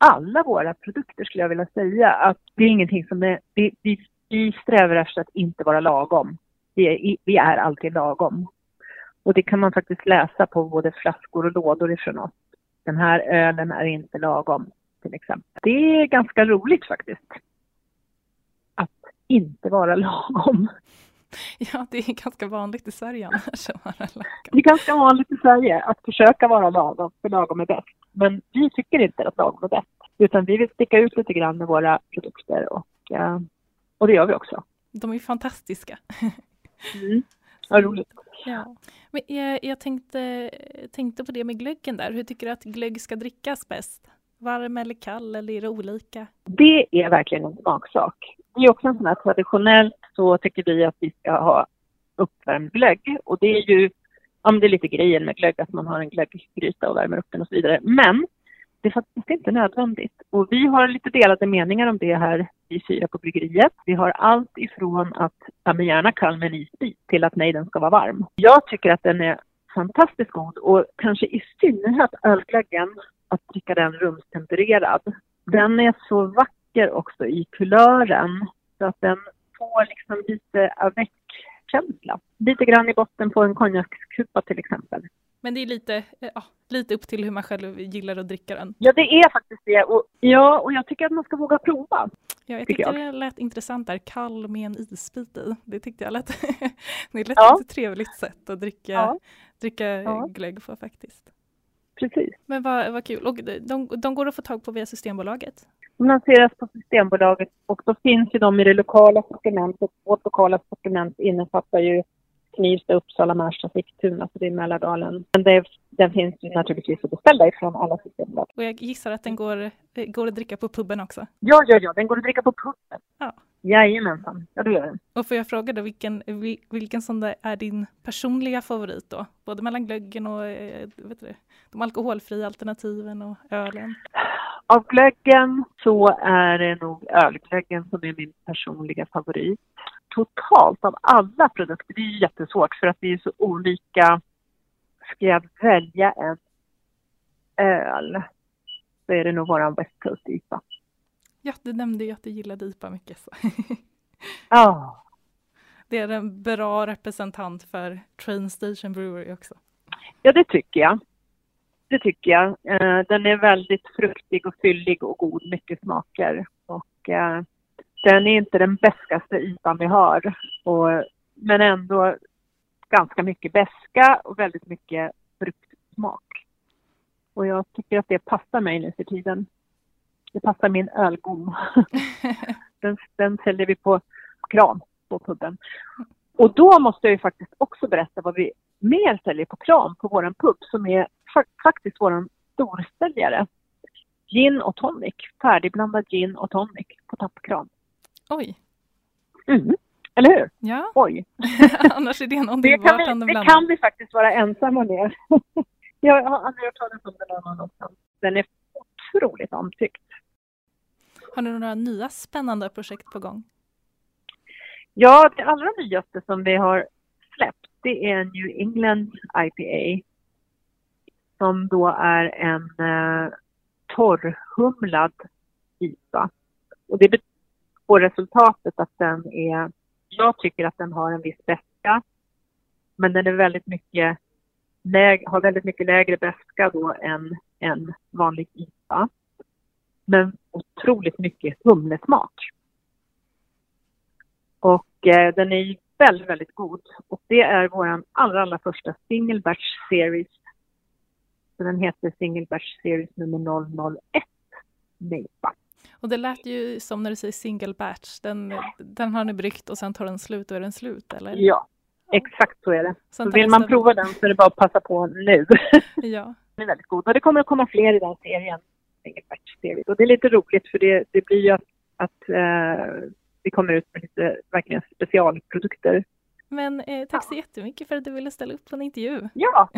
alla våra produkter skulle jag vilja säga. Att det är ingenting som är, vi, vi, vi strävar efter att inte vara lagom. Vi är, vi är alltid lagom. Och det kan man faktiskt läsa på både flaskor och lådor ifrån oss. Den här ölen är inte lagom, till exempel. Det är ganska roligt faktiskt. Att inte vara lagom. Ja, det är ganska vanligt i Sverige annars att vara lagom. Det är ganska vanligt i Sverige att försöka vara lagom, för lagom är bäst. Men vi tycker inte att lagom är bäst. Utan vi vill sticka ut lite grann med våra produkter och, eh, och det gör vi också. De är fantastiska. Mm. Vad roligt. Ja. Men jag, jag tänkte, tänkte på det med glöggen där. Hur tycker du att glögg ska drickas bäst? Varm eller kall eller är det olika? Det är verkligen en smaksak. Det är också en sån här traditionellt så tycker vi att vi ska ha uppvärmd glögg. Och det är ju, ja men det är lite grejen med glögg att man har en glögggryta och värmer upp den och så vidare. Men det är faktiskt inte nödvändigt. Och vi har lite delade meningar om det här i fyra på bryggeriet. Vi har allt ifrån att, ja men gärna kall med en isbit till att nej den ska vara varm. Jag tycker att den är fantastiskt god och kanske i synnerhet ölglöggen, att dricka den rumstempererad. Den är så vacker också i kulören så att den får liksom lite avec avec-känsla. Lite grann i botten på en konjakskupa till exempel. Men det är lite, eh, ja, lite upp till hur man själv gillar att dricka den. Ja, det är faktiskt det. Och, ja, och jag tycker att man ska våga prova. Ja, jag Tycker tyckte jag. det lät intressant där, kall med en isbit i. Det tyckte jag lät, det lät Ja. ett trevligt sätt att dricka, Ja. dricka Ja. glögg på faktiskt. Precis. Men vad, vad kul. Och de, de går att få tag på via Systembolaget? De lanseras på Systembolaget och då finns ju de i det lokala sortimentet. Vårt lokala sortiment innefattar ju Knivsta, Uppsala, Märsta, Sigtuna, så det är Mälardalen. Men det, den finns ju naturligtvis att beställa ifrån alla systembolag. Och jag gissar att den går, går att dricka på puben också. Ja, ja, ja, den går att dricka på puben. Ja. Jajamensan, ja det gör den. Och får jag fråga då, vilken, vil- vilken som är din personliga favorit då? Både mellan glöggen och eh, vet du, de alkoholfria alternativen och ölen. Av glöggen så är det nog ölglöggen som är min personliga favorit. Totalt av alla produkter, det är jättesvårt för att vi är så olika. Ska jag välja en öl så är det nog våran West Coast IPA. Ja, du nämnde ju att du gillade IPA mycket. Så. Ja, Det är en bra representant för Train Station Brewery också. ja det tycker jag. Det tycker jag. Eh, Den är väldigt fruktig och fyllig och god, mycket smaker. Och eh, den är inte den bäskaste IPAn vi har. Och, men ändå ganska mycket beska och väldigt mycket frukt, smak. Och jag tycker att det passar mig nu för tiden. Det passar min ölgom. den, den säljer vi på kran på puben. Och då måste jag ju faktiskt också berätta vad vi mer säljer på kran på våran pub som är faktiskt våran storsäljare. Gin och tonic, färdigblandad gin och tonic på tappkran. Oj. Mm. Eller hur? Ja, Oj. annars är det någonting Det kan, vi, det kan vi faktiskt vara ensamma med. jag har aldrig hört talas om den någon annanstans. Den är otroligt omtyckt. Har ni några nya spännande projekt på gång? Ja, det allra nyaste som vi har släppt det är New England IPA. Som då är en eh, torrhumlad IPA. Och det får resultatet att den är, jag tycker att den har en viss beska. Men den är väldigt mycket, läg, har väldigt mycket lägre beska då än en vanlig IPA. Men otroligt mycket humlesmak. Och eh, den är väldigt, väldigt god. Och det är vår allra, allra första single batch series. Så den heter single batch series nummer 001 Neipa. Och det lät ju som när du säger single batch. Den, den har ni bryggt och sen tar den slut och är den slut eller? Ja, exakt så är det. Så vill man prova den så är det bara att passa på nu. Ja. Den är väldigt god. Och det kommer att komma fler i den serien. Single batch series. Och det är lite roligt för det, det blir ju att, att eh, vi kommer ut med lite verkligen specialprodukter. Men eh, tack så jättemycket för att du ville ställa upp på en intervju. Ja,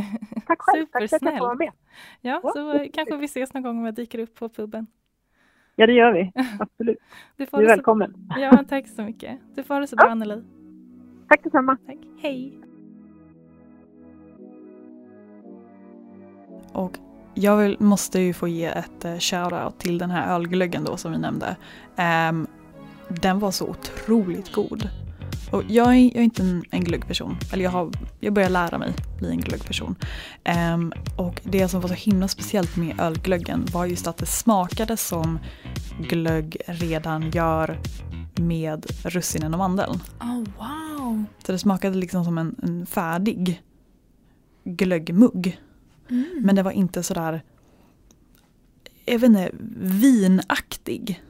tack själv. Tack för att jag får vara med. Ja, Ja, så kanske vi ses någon gång om jag dyker upp på puben. Ja, det gör vi. Absolut. Du får Du är så... välkommen. Ja, tack så mycket. Du får ha det så bra Anneli. Tack detsamma. Tack. Hej. Och jag vill, måste ju få ge ett uh, shoutout till den här ölglöggen då som vi nämnde. Ehm, den var så otroligt god. Och jag är, jag är inte en, en glöggperson, eller jag, har, jag börjar lära mig bli en glöggperson. Ehm, och det som var så himla speciellt med ölglöggen var just att det smakade som glögg redan gör med russinen och mandeln. Oh, wow! Så det smakade liksom som en, en färdig glöggmugg. Mm. Men det var inte sådär, jag vet inte, vinaktig.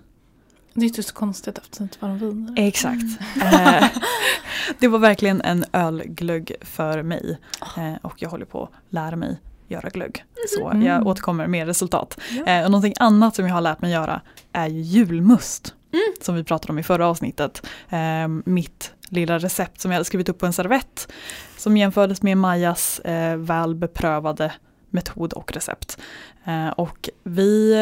Det är inte så konstigt eftersom det inte var en vin. Exakt. Eh, det var verkligen en ölglögg för mig. Eh, och jag håller på att lära mig göra glögg. Så Mm. jag återkommer med resultat. Ja. Eh, och någonting annat som jag har lärt mig göra är ju julmust. Mm. Som vi pratade om i förra avsnittet. Eh, mitt lilla recept som jag hade skrivit upp på en servett. Som jämfördes med Majas väl beprövade metod och recept. Och vi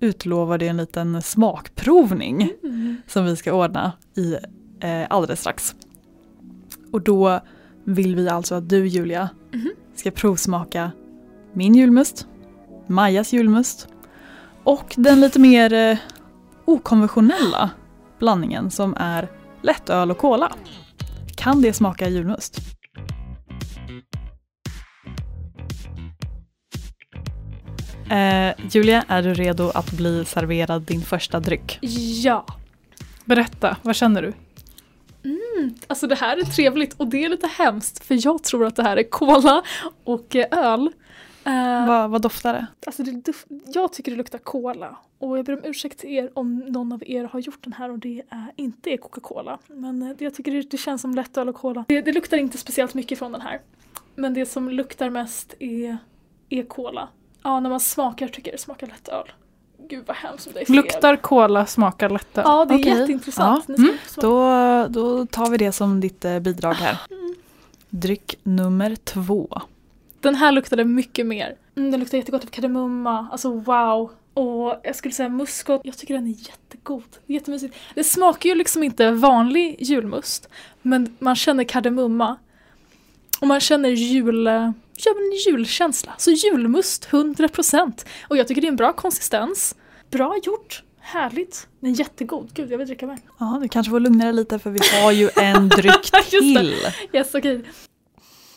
utlovade en liten smakprovning Mm. som vi ska ordna i eh, alldeles strax. Och då vill vi alltså att du Julia Mhm. ska provsmaka min julmust, Majas julmust och den lite mer eh, okonventionella blandningen som är lättöl och cola. Kan det smaka julmust? Eh, Julia, är du redo att bli serverad din första dryck? Ja! Berätta, vad känner du? Alltså det här är trevligt och det är lite hemskt för jag tror att det här är cola och eh, öl. Eh, Vad, vad doftar det? Alltså det, duf- jag tycker det luktar cola. Och jag ber om ursäkt till er om någon av er har gjort den här och det är, inte är Coca-Cola. Men eh, det, jag tycker det, det känns som lättöl och cola. Det, det luktar inte speciellt mycket från den här. Men det som luktar mest är, är cola. Ja, när man smakar tycker jag det smakar lättöl. Gud vad hemskt det är fel. Luktar cola, smakar lättöl. Ja, det är Okej. jätteintressant. Ja. Mm. Då, då tar vi det som ditt eh, bidrag här. Mm. Dryck nummer två. Den här luktade mycket mer. Mm, den luktar jättegott av kardemumma, alltså wow. Och jag skulle säga muskot, jag tycker den är jättegod. Jättemysigt. Det smakar ju liksom inte vanlig julmust, men man känner kardemumma. Och man känner jul, ja, men julkänsla. Så julmust, 100%. Och jag tycker det är en bra konsistens. Bra gjort, härligt. Den är jättegod. Gud, jag vill dricka mer. Ja, du kanske får lugna dig lite för vi har ju en dryck till. Yes, okej.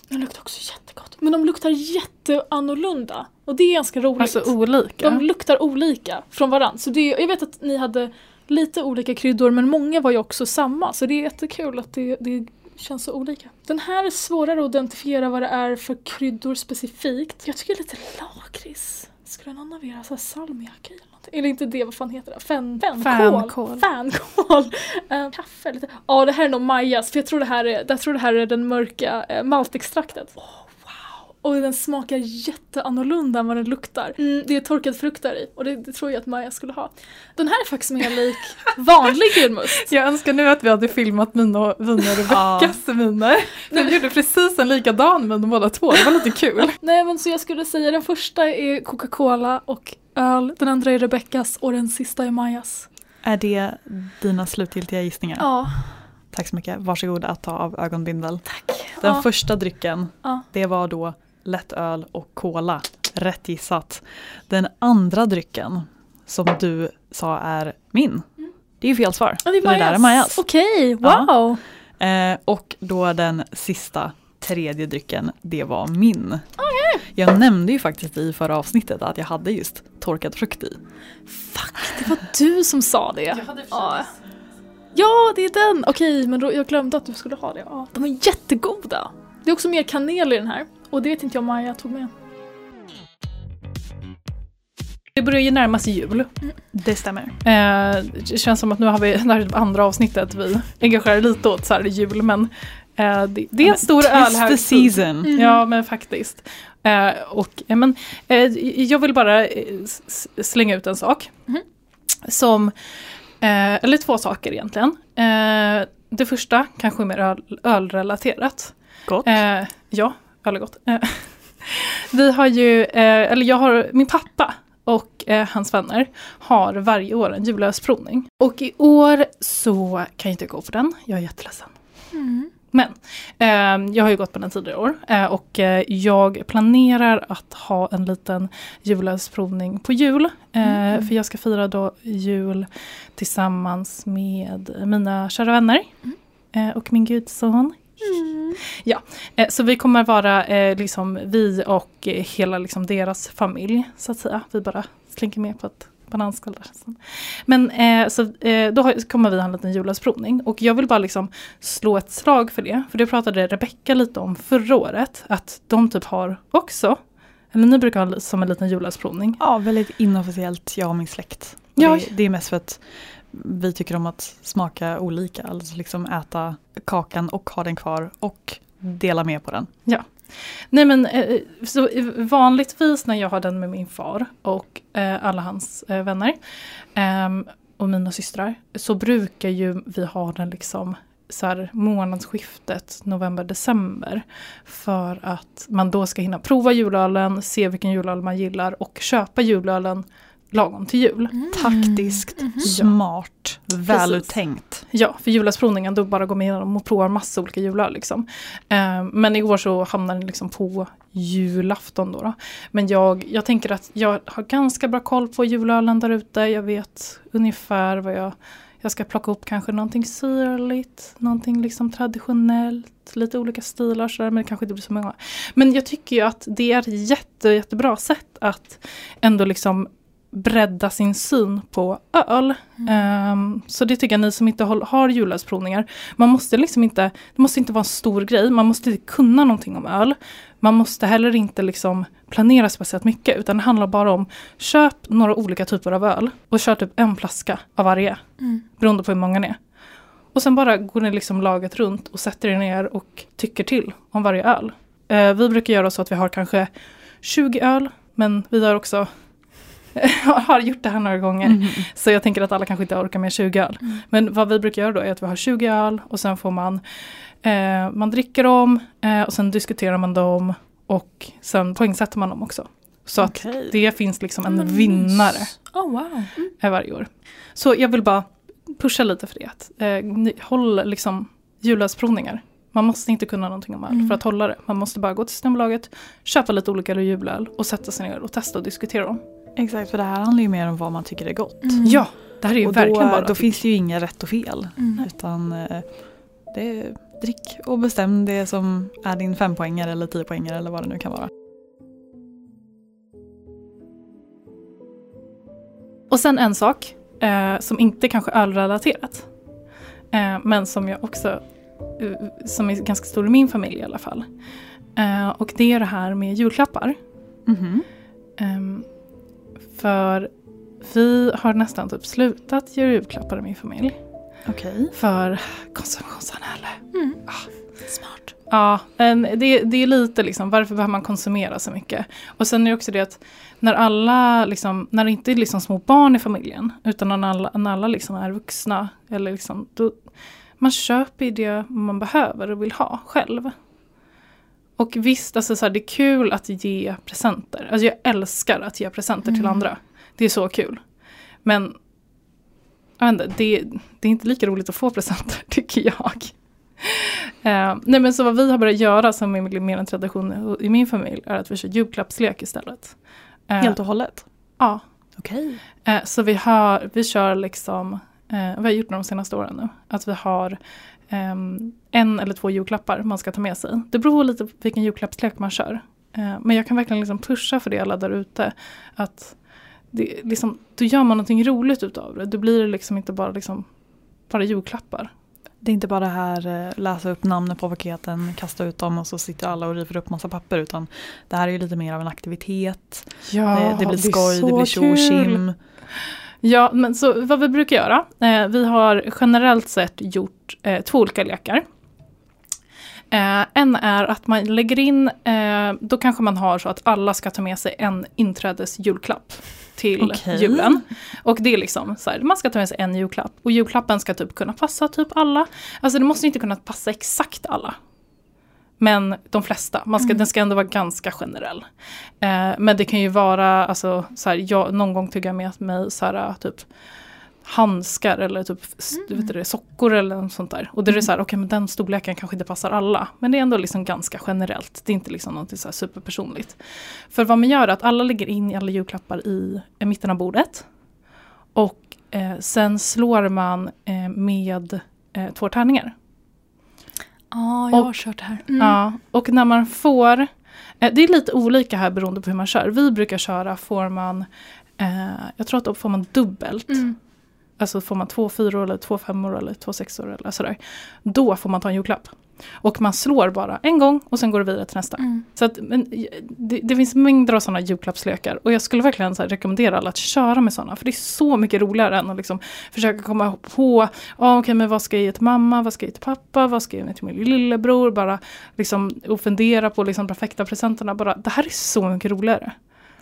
Den luktar också jättegott. Men de luktar jätteannorlunda. Och det är ganska roligt. Alltså olika. De luktar olika från varandra. Så det, jag vet att ni hade lite olika kryddor men många var ju också samma så det är jättekul att det, det känns så olika. Den här är svårare att identifiera vad det är för kryddor specifikt. Jag tycker lite lakrits. Skulle någon av er ha salmiakka i eller inte det, vad fan heter det? Fän, fänkål? Fänkål. Eh, kaffe lite. Ja det här är nog Majas för jag tror det här är, jag tror det här är den mörka uh, maltextraktet. Wow. Och den smakar jätteannorlunda än vad den luktar. Mm, det är torkad frukt där i och det, det tror jag att Maja skulle ha. Den här är faktiskt mer lik vanlig gulmust. Jag önskar nu att vi hade filmat mina och Vina och Rebeckas miner. Vi gjorde precis en likadan min båda två, det var lite kul. Nej men så jag skulle säga den första är Coca-Cola och öl, den andra är Rebeckas och den sista är Majas. Är det dina slutgiltiga gissningar? Ja. Tack så mycket. Varsågod att ta av ögonbindel. Tack. Den ja. första drycken, Ja. det var då lättöl och cola. Rätt gissat. Den andra drycken som du sa är min. Det är ju fel svar. Ja, det är det där är Majas. Okej, Ja. wow. Eh, och då den sista tredje drycken, det var min. Jag nämnde ju faktiskt i förra avsnittet att jag hade just torkad frukt i. Fuck, det var du som sa det. Ja. Ja, det är den! Okej, men då, jag glömde att du skulle ha det. Ja. De är jättegoda. Det är också mer kanel i den här. Och det vet inte jag om Maja tog med. Det börjar ju närma sig jul. Det stämmer. Eh, det känns som att nu har vi, det här är andra avsnittet vi engagerar lite åt så här jul men eh, det, det är en stor öl här. the season. Mm. Ja men faktiskt. Eh, och, eh, men, eh, jag vill bara eh, slänga ut en sak. Mhm. Som, eller två saker egentligen. Det första kanske mer öl, ölrelaterat. Gott. Ja, öl är gott. Eh, vi har ju, eh, eller jag har, min pappa och eh, hans vänner har varje år en julölsprovning. Och i år så kan jag inte gå på den, jag är jätteledsen. Mm. Men eh, jag har ju gått på den tidigare år eh, och eh, jag planerar att ha en liten julölsprovning på jul. Eh, För jag ska fira då jul tillsammans med mina kära vänner eh, och min gudson. Eh, så vi kommer vara eh, liksom vi och eh, hela liksom deras familj så att säga. Vi bara slinker med på ett bananskal där. Men eh, så, eh, då kommer vi ha en liten julölsprovning och jag vill bara liksom slå ett slag för det. För det pratade Rebecka lite om förra året att de typ har också, eller ni brukar ha som en liten julölsprovning. Ja, väldigt inofficiellt, jag och min släkt. Och Ja. Det, det är mest för att vi tycker om att smaka olika, alltså liksom äta kakan och ha den kvar och dela med på den. Ja. Nej men eh, eh, så eh, vanligtvis när jag har den med min far och alla hans vänner ehm, och mina systrar så brukar ju vi ha den liksom så här månadsskiftet november-december. För att man då ska hinna prova julölen, se vilken julöl man gillar och köpa julölen lagom till jul. Taktiskt, smart, väluttänkt. Ja, för julölsprovningen då bara går man igenom och provar massa olika julöl. Liksom. Eh, men i år så hamnar den liksom på julafton då. då. Men jag, jag tänker att jag har ganska bra koll på julölen där ute. Jag vet ungefär vad jag, jag ska plocka upp kanske någonting syrligt, någonting liksom traditionellt, lite olika stilar sådär, men det kanske inte blir så många. Men jag tycker ju att det är ett jätte, jättebra sätt att ändå liksom bredda sin syn på öl. Ehm, så det tycker jag ni som inte har julölsprovningar, man måste liksom inte, det måste inte vara en stor grej, man måste inte kunna någonting om öl. Man måste heller inte liksom planera speciellt mycket utan det handlar bara om köp några olika typer av öl och kör typ en flaska av varje. Mm. Beroende på hur många ni är. Och sen bara går ni liksom laget runt och sätter er ner och tycker till om varje öl. Eh, vi brukar göra så att vi har kanske 20 öl men vi har också har gjort det här några gånger. Mm. Så jag tänker att alla kanske inte orkar med 20 öl. Men vad vi brukar göra då är att vi har 20 öl och sen får man eh, man dricker dem eh, och sen diskuterar man dem och sen poängsätter man dem också. Så att Okej. det finns liksom en Men vinnare Oh wow. eh, varje år. Så jag vill bara pusha lite för det. Att, eh, håll liksom julölsprovningar. Man måste inte kunna någonting om öl Mm. för att hålla det. Man måste bara gå till Systembolaget, köpa lite olika julöl och sätta sig ner och testa och diskutera dem. Exakt, för det här handlar ju mer om vad man tycker är gott. Mm. Ja, det här är ju och verkligen då, bara då finns det ju inga rätt och fel. Mm. Utan eh, det är drick och bestäm det som är din fempoängare eller tiopoängare eller vad det nu kan vara. Och sen en sak eh, som inte kanske är ölrelaterat. Eh, men som jag också, eh, som är ganska stor i min familj i alla fall. Eh, och det är det här med julklappar. Mhm. Ehm, för vi har nästan typ slutat göra julklappar i min familj. Okej. För konsumtionssamhälle. Mm. Ah. Smart. Ja, det, det är lite liksom, varför behöver man konsumera så mycket? Och sen är det också det att när alla, liksom, när det inte är liksom små barn i familjen, utan när alla, när alla liksom är vuxna, eller liksom, då, man köper ju det man behöver och vill ha själv. Och visst, alltså så här, det är kul att ge presenter. Alltså jag älskar att ge presenter till Mm. andra. Det är så kul. Men jag vet inte, det, det är inte lika roligt att få presenter tycker jag. Eh, nej men så vad vi har börjat göra som är mer en tradition i min familj är att vi kör julklappslek istället. Eh, Helt och hållet? Ja. Okej. Eh, så vi, har, vi kör liksom, vi har gjort det de senaste åren nu, att vi har en eller två julklappar man ska ta med sig. Det beror lite på vilken julklappslek man kör. Eh, men jag kan verkligen liksom pusha för det alla där ute. Att det, liksom, då gör man någonting roligt utav det. Då blir det liksom inte bara, liksom, bara julklappar. Det är inte bara det här eh, läsa upp namnen på paketen, kasta ut dem och så sitter alla och river upp massa papper utan det här är ju lite mer av en aktivitet. Ja, det, det blir skoj, det blir tjo och. Ja, men så vad vi brukar göra, eh, vi har generellt sett gjort eh, två olika lekar. Eh, en är att man lägger in, eh, då kanske man har så att alla ska ta med sig en inträdesjulklapp till Okej. julen. Och det är liksom så här, man ska ta med sig en julklapp. Och julklappen ska typ kunna passa typ alla. Alltså det måste inte kunna passa exakt alla. Men de flesta, man ska, den ska ändå vara ganska generell. Eh, men det kan ju vara, alltså, så här, jag, någon gång tog jag med mig så här, typ handskar eller typ s- vet det, sockor eller något sånt där. Och det är så här, okej men den storleken kanske inte passar alla. Men det är ändå liksom ganska generellt. Det är inte liksom något så superpersonligt. För vad man gör är att alla lägger in alla julklappar i, i mitten av bordet. Och eh, sen slår man eh, med eh, två tärningar. Ja, jag Och- har kört det här. Mm. Ja, och när man får, eh, det är lite olika här beroende på hur man kör. Vi brukar köra, får man, eh, jag tror att då får man dubbelt. Mm. Alltså får man två fyror eller två femmor eller två sexor eller sådär. Då får man ta en julklapp. Och man slår bara en gång och sen går det vidare till nästa. Mm. Så att, men, det, det finns mängder av sådana julklappslekar och jag skulle verkligen så rekommendera alla att köra med sådana. För det är så mycket roligare än att liksom försöka komma på, ah, okej men vad ska jag ge till mamma, vad ska jag ge till pappa, vad ska jag ge till min lillebror, bara liksom och fundera på liksom perfekta presenterna. Bara, det här är så mycket roligare.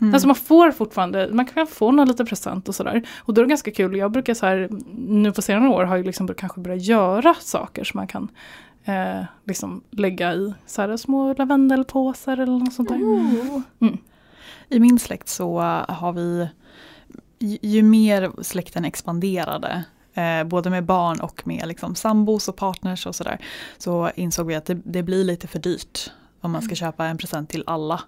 Mm. Alltså man får fortfarande, man kan få någon liten present och sådär. Och då är det ganska kul, jag brukar så här, nu på senare år har jag liksom kanske börjat göra saker som man kan eh, liksom lägga i så här, små lavendelpåsar eller något sånt där. Mm. I min släkt så har vi, ju, ju mer släkten expanderade, eh, både med barn och med liksom sambos och partners och sådär, så insåg vi att det, det blir lite för dyrt om man ska köpa en present till alla.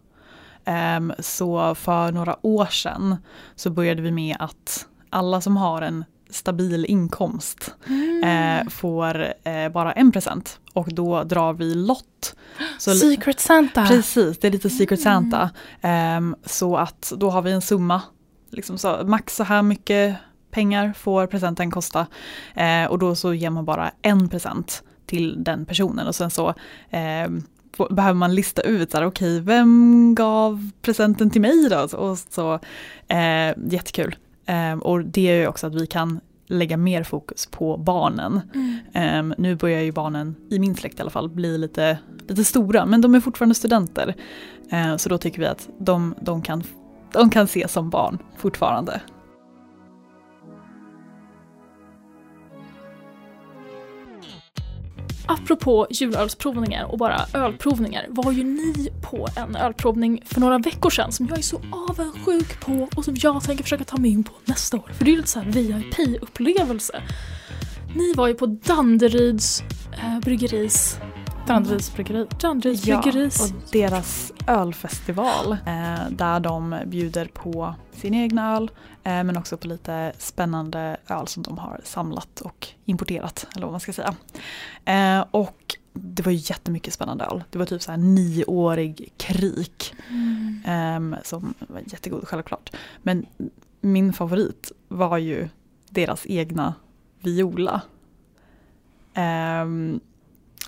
Ehm, så för några år sedan så började vi med att alla som har en stabil inkomst eh, får eh, bara en present och då drar vi lott. Så, Secret Santa! Precis, det är lite Secret Santa. Ehm, så att då har vi en summa. Liksom så, max så här mycket pengar får presenten kosta. Eh, och då så ger man bara en present till den personen och sen så får, behöver man lista ut, okej vem gav presenten till mig då? Och så, eh, jättekul. Ehm, och det är ju också att vi kan lägga mer fokus på barnen. Mm. Ehm, nu börjar ju barnen, i min släkt i alla fall, bli lite, lite stora men de är fortfarande studenter. Ehm, så då tycker vi att de, de, kan, de kan ses som barn fortfarande. Apropå julölsprovningar och bara ölprovningar var ju ni på en ölprovning för några veckor sedan som jag är så avundsjuk på och som jag tänker försöka ta mig in på nästa år. För det är ju lite såhär VIP-upplevelse. Ni var ju på Danderyds eh, bryggeris... Danderyds bryggeri. Danderyds Ja, och deras ölfestival eh, där de bjuder på sin egna öl eh, men också på lite spännande öl som de har samlat och importerat eller vad man ska säga. Eh, och det var jättemycket spännande öl. Det var typ så här nioårig krik Mm. Ehm, som var jättegod självklart. Men min favorit var ju deras egna Viola.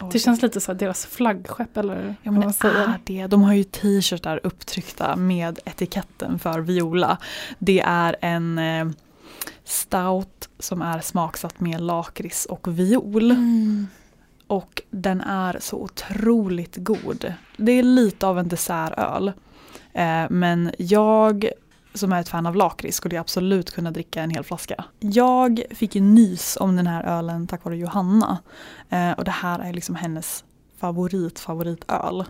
Ehm, Det känns lite så deras flaggskepp eller Ja vad men man det säger. är det. De har ju t-shirtar upptryckta med etiketten för Viola. Det är en eh, stout som är smaksatt med lakrits och viol. Mm. Och den är så otroligt god. Det är lite av en dessertöl. Eh, men jag som är ett fan av lakrits skulle jag absolut kunna dricka en hel flaska. Jag fick ju nys om den här ölen tack vare Johanna. Eh, och det här är liksom hennes favorit favoritöl.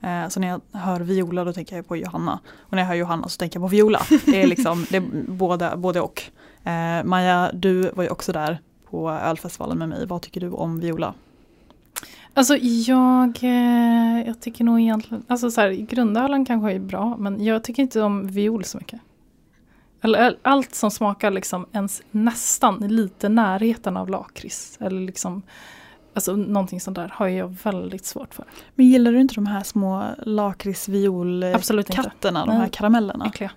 Eh, så när jag hör Viola då tänker jag på Johanna. Och när jag hör Johanna så tänker jag på Viola. Det är liksom det är både, både och. Eh, Maja, du var ju också där på ölfestivalen med mig. Vad tycker du om Viola? Alltså jag, eh, jag tycker nog egentligen, alltså så här, grundölen kanske är bra men jag tycker inte om viol så mycket. Eller all- allt som smakar liksom ens nästan lite närheten av lakrits. Eller liksom, alltså någonting sånt där har jag väldigt svårt för. Men gillar du inte de här små lakritsviolkatterna, de Nej. här karamellerna? Äckliga.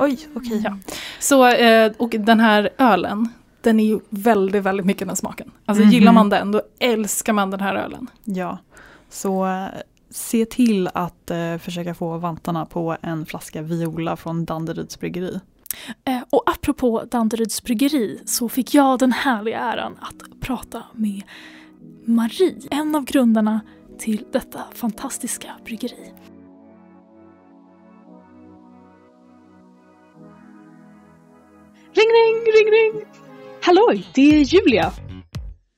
Oj, okej. Ja. Så, eh, och den här ölen, den är ju väldigt, väldigt mycket den smaken. Alltså Mhm. gillar man den, då älskar man den här ölen. Ja, så eh, se till att eh, försöka få vantarna på en flaska Viola från Danderyds bryggeri. Eh, och apropå Danderyds bryggeri så fick jag den härliga äran att prata med Marie, en av grundarna till detta fantastiska bryggeri. Ring, ring, ring, ring! Halloj, det är Julia.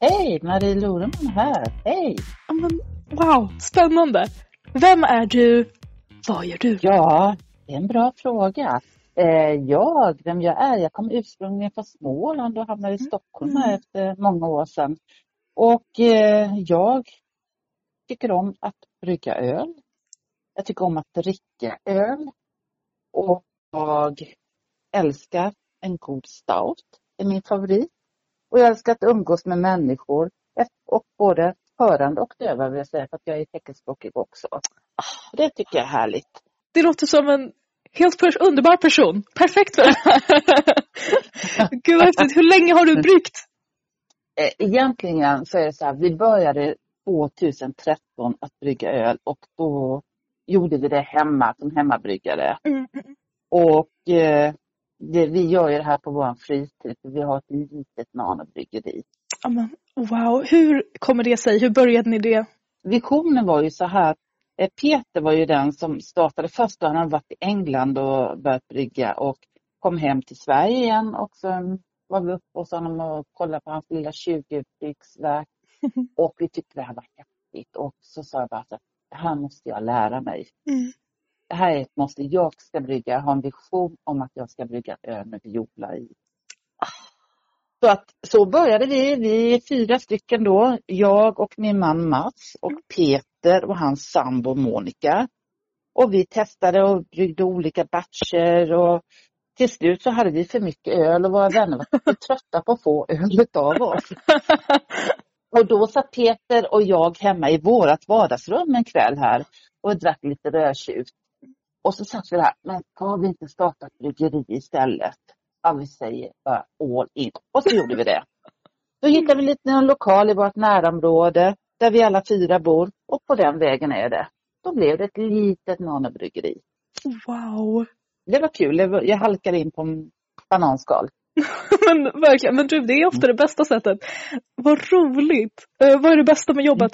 Hej, Marie Loreman här. Hej! Men, wow, spännande. Vem är du? Vad gör du? Ja, det är en bra fråga. Eh, jag, vem jag är? Jag kom ursprungligen från Småland och hamnade i Stockholm här efter många år sedan. Och eh, jag tycker om att brygga öl. Jag tycker om att dricka öl. Och jag älskar en god stout. Är min favorit. Och jag älskar att umgås med människor. Och både hörande och döva vill jag säga, för att jag är teckenspråkig också. Det tycker jag är härligt. Det låter som en helt pers- underbar person. Perfekt för det här. Gud vad häftigt. Hur länge har du bryggt? Eh, Egentligen så är det så här, vi började 2013 att brygga öl och då gjorde vi det hemma som hemmabryggare. Mm. Och eh, det, vi gör ju det här på vår fritid, för vi har ett litet nanobryggeri. Ja, men, wow, hur kommer det sig? Hur började ni det? Visionen var ju så här, eh, Peter var ju den som startade först, han hade varit i England och börjat brygga och kom hem till Sverige igen och sen var vi uppe hos honom och kollade på hans lilla 20-bryggsverk och vi tyckte det här var häftigt och så sa jag bara så här, det här måste jag lära mig. Mm. Det här är ett måste jag ska brygga, jag har en vision om att jag ska brygga öl med viola i. Så, att, så började vi, vi är fyra stycken då, jag och min man Mats och Peter och hans sambo Monica. Och vi testade och bryggde olika batcher och till slut så hade vi för mycket öl och våra vänner var trötta på att få öl utav oss. Och då satt Peter och jag hemma i vårat vardagsrum en kväll här och drack lite rödtjut. Och så satt vi där, men ska vi inte starta ett bryggeri istället? Ja, vi säger bara all in. Och så gjorde vi det. Då hittade vi lite en lokal i vårt närområde där vi alla fyra bor och på den vägen är det. Då blev det ett litet nanobryggeri. Wow. Det var kul, jag halkade in på en bananskal. Men verkligen, men du, det är ofta det bästa sättet. Vad roligt. Eh, vad är det bästa med jobbet?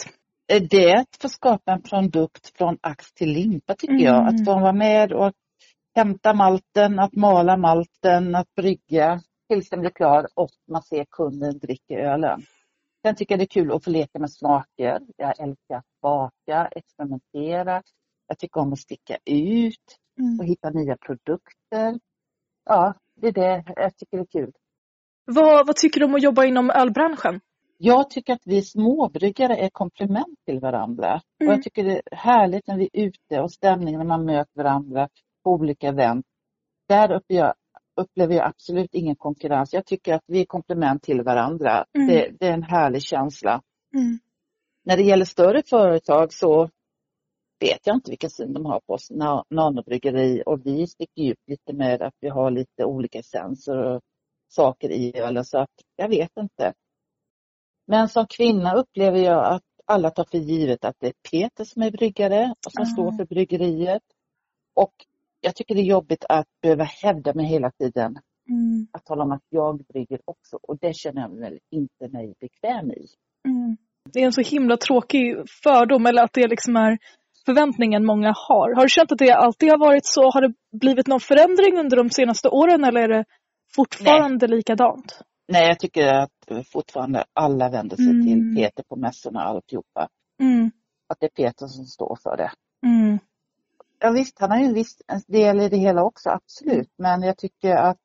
Det är att få skapa en produkt från ax till limpa tycker jag. Mm. Att få vara med och hämta malten, att mala malten, att brygga tills den blir klar och man ser kunden dricker ölen. Sen tycker jag det är kul att få leka med smaker. Jag älskar att baka, experimentera. Jag tycker om att sticka ut Mm. och hitta nya produkter. Ja, det är det jag tycker det är kul. Vad, vad tycker du om att jobba inom ölbranschen? Jag tycker att vi småbryggare är komplement till varandra. Och Mm. jag tycker det är härligt när vi är ute och stämningen när man möter varandra på olika event. Där uppe jag, upplever jag absolut ingen konkurrens. Jag tycker att vi är komplement till varandra. Mm. Det, det är en härlig känsla. Mm. När det gäller större företag så vet jag inte vilken syn de har på oss, na- nanobryggeri. Och vi sticker ut lite med att vi har lite olika essenser och saker i ölen så att jag vet inte. Men som kvinna upplever jag att alla tar för givet att det är Peter som är bryggare och som Ah. står för bryggeriet. Och jag tycker det är jobbigt att behöva hävda mig hela tiden. Mm. Att tala om att jag brygger också och det känner jag väl inte mig bekväm i. Mm. Det är en så himla tråkig fördom eller att det liksom är förväntningen många har. Har du känt att det alltid har varit så? Har det blivit någon förändring under de senaste åren eller är det fortfarande likadant? Nej, jag tycker att fortfarande alla vänder sig Mm. till Peter på mässorna och alltihopa. Mm. Att det är Peter som står för det. Mm. Ja visst, han har ju en viss del i det hela också, absolut. Men jag tycker att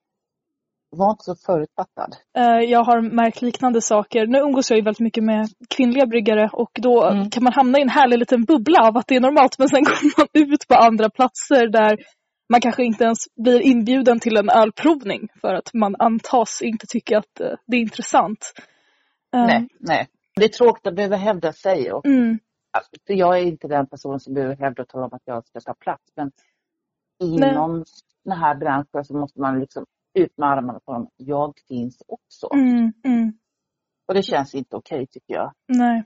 var inte så förutfattad. Eh, Jag har märkt liknande saker. Nu umgås jag ju väldigt mycket med kvinnliga bryggare och då Mm. kan man hamna i en härlig liten bubbla av att det är normalt men sen kommer man ut på andra platser där man kanske inte ens blir inbjuden till en ölprovning för att man antas inte tycka att eh, det är intressant. Eh, Nej, nej. Det är tråkigt att behöva hävda sig. Och, Mm, för jag är inte den person som behöver hävda och tala om att jag ska ta plats. Men inom den här branschen så måste man liksom ut med armarna tala om jag finns också. mm, mm. Och det känns inte okej tycker jag. Nej.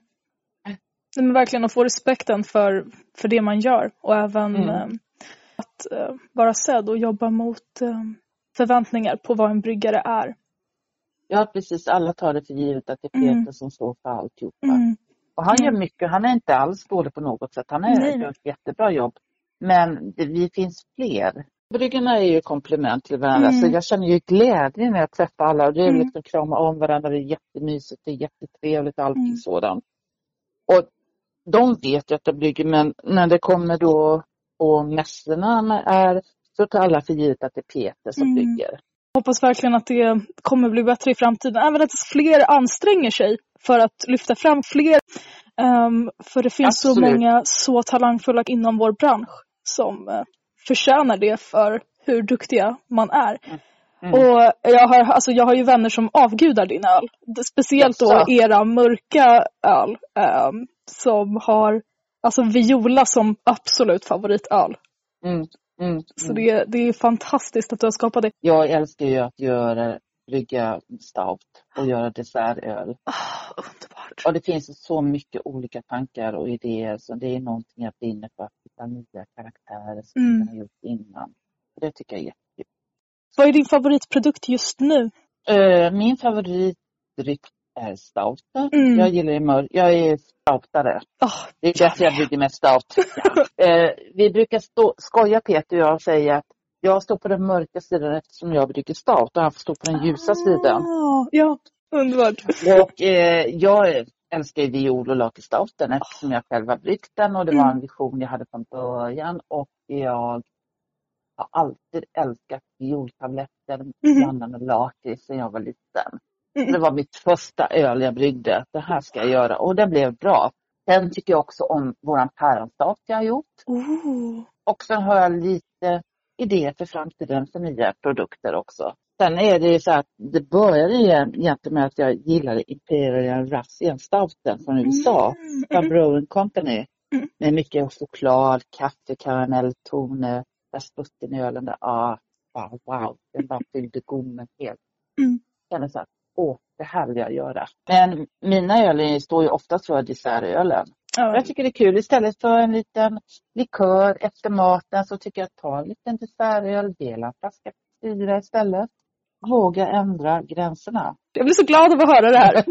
Nej, men verkligen att få respekten för, för det man gör och även Mm. Att eh, vara sedd och jobba mot eh, förväntningar på vad en bryggare är. Ja precis, alla tar det för givet att det är Mm. Peter som står för alltihopa. Mm. Och han gör Mm. mycket, han är inte alls dålig på något sätt. Han är, Nej. gör ett jättebra jobb. Men det, vi finns fler. Bryggarna är ju komplement till varandra Mm. så jag känner ju glädje när jag träffar alla och det är Mm. liksom krama om varandra, det är jättemysigt, det är jättetrevligt och allting Mm. sådant. Och de vet ju att jag brygger men när det kommer då mässorna med är så tar alla för givet att det är Peter som Mm. brygger. Hoppas verkligen att det kommer bli bättre i framtiden. Även att fler anstränger sig för att lyfta fram fler. Ehm, för det finns så Absolut. många så talangfulla inom vår bransch som uh, förtjänar det för hur duktiga man är. Mm. Och jag har, alltså jag har ju vänner som avgudar din öl. Speciellt då era mörka öl. ehm, som har alltså Viola som absolut favoritöl. Mm. Mm. Så Mm. det, det är fantastiskt att du har skapat det. Jag älskar ju att göra, brygga stout och göra dessertöl. Ah, underbart. Och det finns så mycket olika tankar och idéer så det är någonting jag brinner för att hitta nya karaktärer som Mm. man har gjort innan. Och det tycker jag är jättekul. Vad är din favoritprodukt just nu? Eh, Min favoritdryck stout. Mm. Jag gillar ju mörk. Jag är stoutare. Ah, Det är därför jag brygger med stout. Eh, Vi brukar stå, skoja Peter och jag och säga att jag står på den mörka sidan eftersom jag brygger stout och han får stå på den ljusa sidan. Ah, ja, underbart. Och eh, jag älskar ju viol och lakritsstouten eftersom jag själv har bryggt den och det var Mm. en vision jag hade från början och jag har alltid älskat violtabletter blandade med lakrits sedan jag var liten. Det var mitt första öl jag bryggde. Det här ska jag göra och det blev bra. Sen tycker jag också om våran päronstout jag har gjort. Oh. Och sen har jag lite idéer för framtiden för nya produkter också. Sen är det ju så att det började igen- egentligen med att jag gillade Imperial Russian Stouten från USA. Mm, Från Brewing Company. Mm. Med mycket choklad, kaffe, karamell, toner, rasputin i ölen. Där. Ah, wow, wow, den bara fyllde gommen helt. Mm. Jag kände så att, åh, det här vill jag göra. Men mina öl står ju oftast för dessertölen. Ja, Jag tycker det är kul. Istället för en liten likör efter maten så tycker jag att ta en liten dessertöl, dela en flaska syra istället. Våga ändra gränserna. jag blir så glad av att höra det här.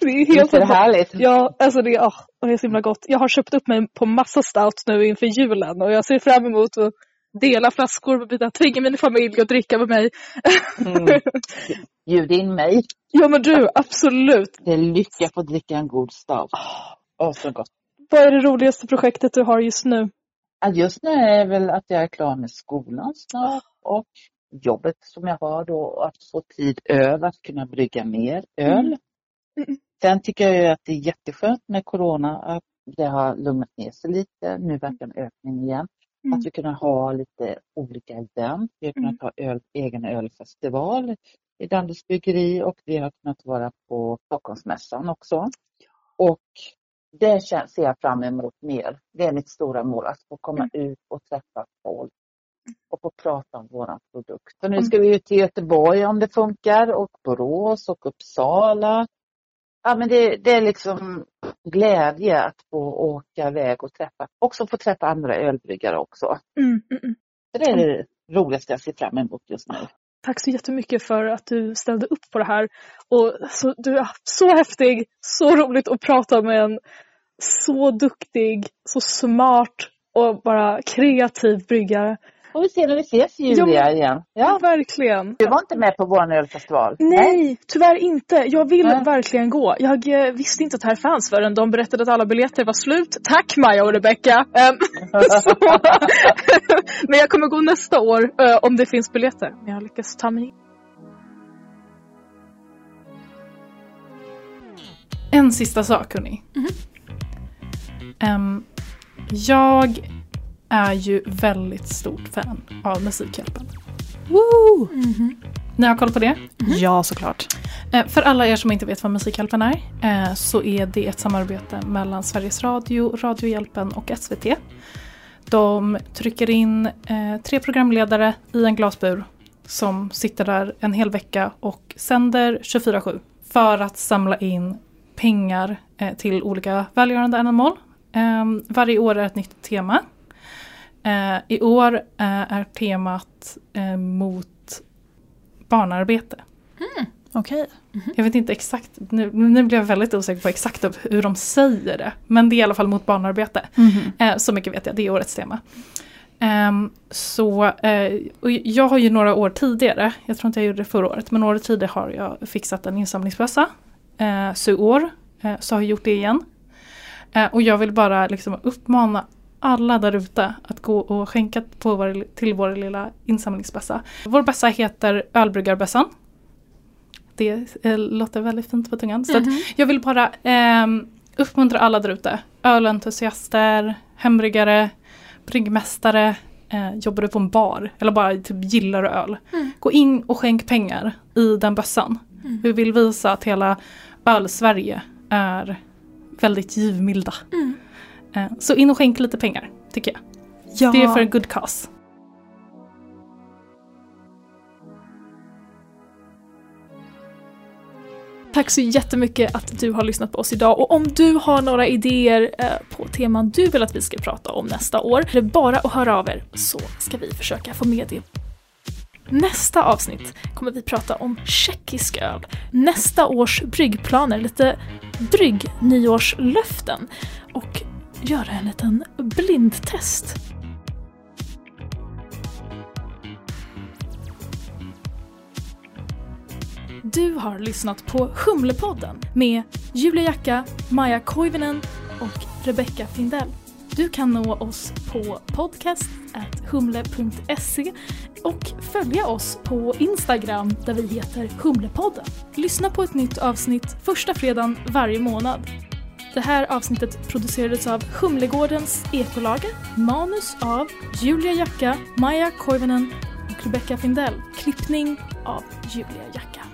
det är helt är det härligt? Ja, alltså det, är, åh, det är så himla gott. Jag har köpt upp mig på massa stout nu inför julen och jag ser fram emot att dela flaskor och byta, tvinga min familj att dricka med mig. Mm. Bjud in mig. Ja men du, absolut. Det är lycka att få dricka en god stout. Åh, så gott. Vad är det roligaste projektet du har just nu? Just nu är väl att jag är klar med skolan snart och jobbet som jag har då att få tid över att kunna brygga mer öl. Mm. Sen tycker jag att det är jätteskönt med Corona att det har lugnat ner sig lite. Nu verkar en ökning igen. Mm. Att vi kunna ha lite olika event. Vi har kunnat ha öl, egen ölfestival i Danderyds bryggeri och vi har kunnat vara på Stockholmsmässan också. Och det ser jag fram emot mer. Det är mitt stora mål, att få komma ut och träffa folk. och få prata om våran produkt. Så nu ska vi ut till Göteborg om det funkar och Borås och Uppsala. Ja men det, det är liksom glädje att få åka iväg och träffa, också få träffa andra ölbryggare också. Mm, mm, mm. Det är det roligaste jag ser fram emot just nu. Tack så jättemycket för att du ställde upp på det här. Och så, du är så häftig, så roligt att prata med en så duktig, så smart och bara kreativ bryggare. Får vi se när vi ses Julia Ja, men- igen. Ja, verkligen. du var inte med på vår ölfestival? Nej, tyvärr inte. Jag vill Nej. verkligen gå. Jag eh, visste inte att det här fanns förrän de berättade att alla biljetter var slut. Tack Maja och Rebecca! Ehm, men jag kommer gå nästa år eh, om det finns biljetter. Men jag lyckas ta mig in. En sista sak hörni. Mhm. Ehm, jag är ju väldigt stort fan av Musikhjälpen. Woo! Ni har koll på det? Ja, såklart. Eh, För alla er som inte vet vad Musikhjälpen är eh, så är det ett samarbete mellan Sveriges Radio, Radiohjälpen och SVT. De trycker in eh, tre programledare i en glasbur som sitter där en hel vecka och sänder 24-7 för att samla in pengar till olika välgörande ändamål. Eh, varje år är ett nytt tema. Eh, I år eh, är temat eh, mot barnarbete. Okej. Jag vet inte exakt, nu, nu blev jag väldigt osäker på exakt av hur de säger det. Men det är i alla fall mot barnarbete. Mhm. Eh, så mycket vet jag, det är årets tema. Ehm, så, och jag har ju några år tidigare, jag tror inte jag gjorde det förra året, men året tidigare har jag fixat en insamlingsbössa. Eh, så i år eh, så har jag gjort det igen. Och jag vill bara liksom uppmana alla där ute att gå och skänka på vår, till vår lilla insamlingsbössa. Vår bössa heter Ölbryggarbössan. Det eh, låter väldigt fint på tungan. Så att jag vill bara ehm, uppmuntra alla där ute. Ölentusiaster, hembryggare, bryggmästare, eh, jobbar du på en bar eller bara typ gillar öl. Gå in och skänk pengar i den bössan. Vi vill visa att hela öl-Sverige är väldigt givmilda. Eh, så in och skänk lite pengar, tycker jag. Ja. Det är för en good cause. Tack så jättemycket att du har lyssnat på oss idag och om du har några idéer eh, på teman du vill att vi ska prata om nästa år, är det bara att höra av er så ska vi försöka få med det. Nästa avsnitt kommer vi prata om tjeckisk öl, nästa års bryggplaner, lite brygg-nyårslöften och göra en liten blindtest. Du har lyssnat på Humlepodden med Julia Jacka, Maja Koivinen och Rebecca Findell. Du kan nå oss på podcast.humle.se och följa oss på Instagram där vi heter Humlepodden. Lyssna på ett nytt avsnitt första fredagen varje månad. Det här avsnittet producerades av Humlegårdens ekolager, manus av Julia Jacka, Maja Koivunen och Rebecca Findell. Klippning av Julia Jacka.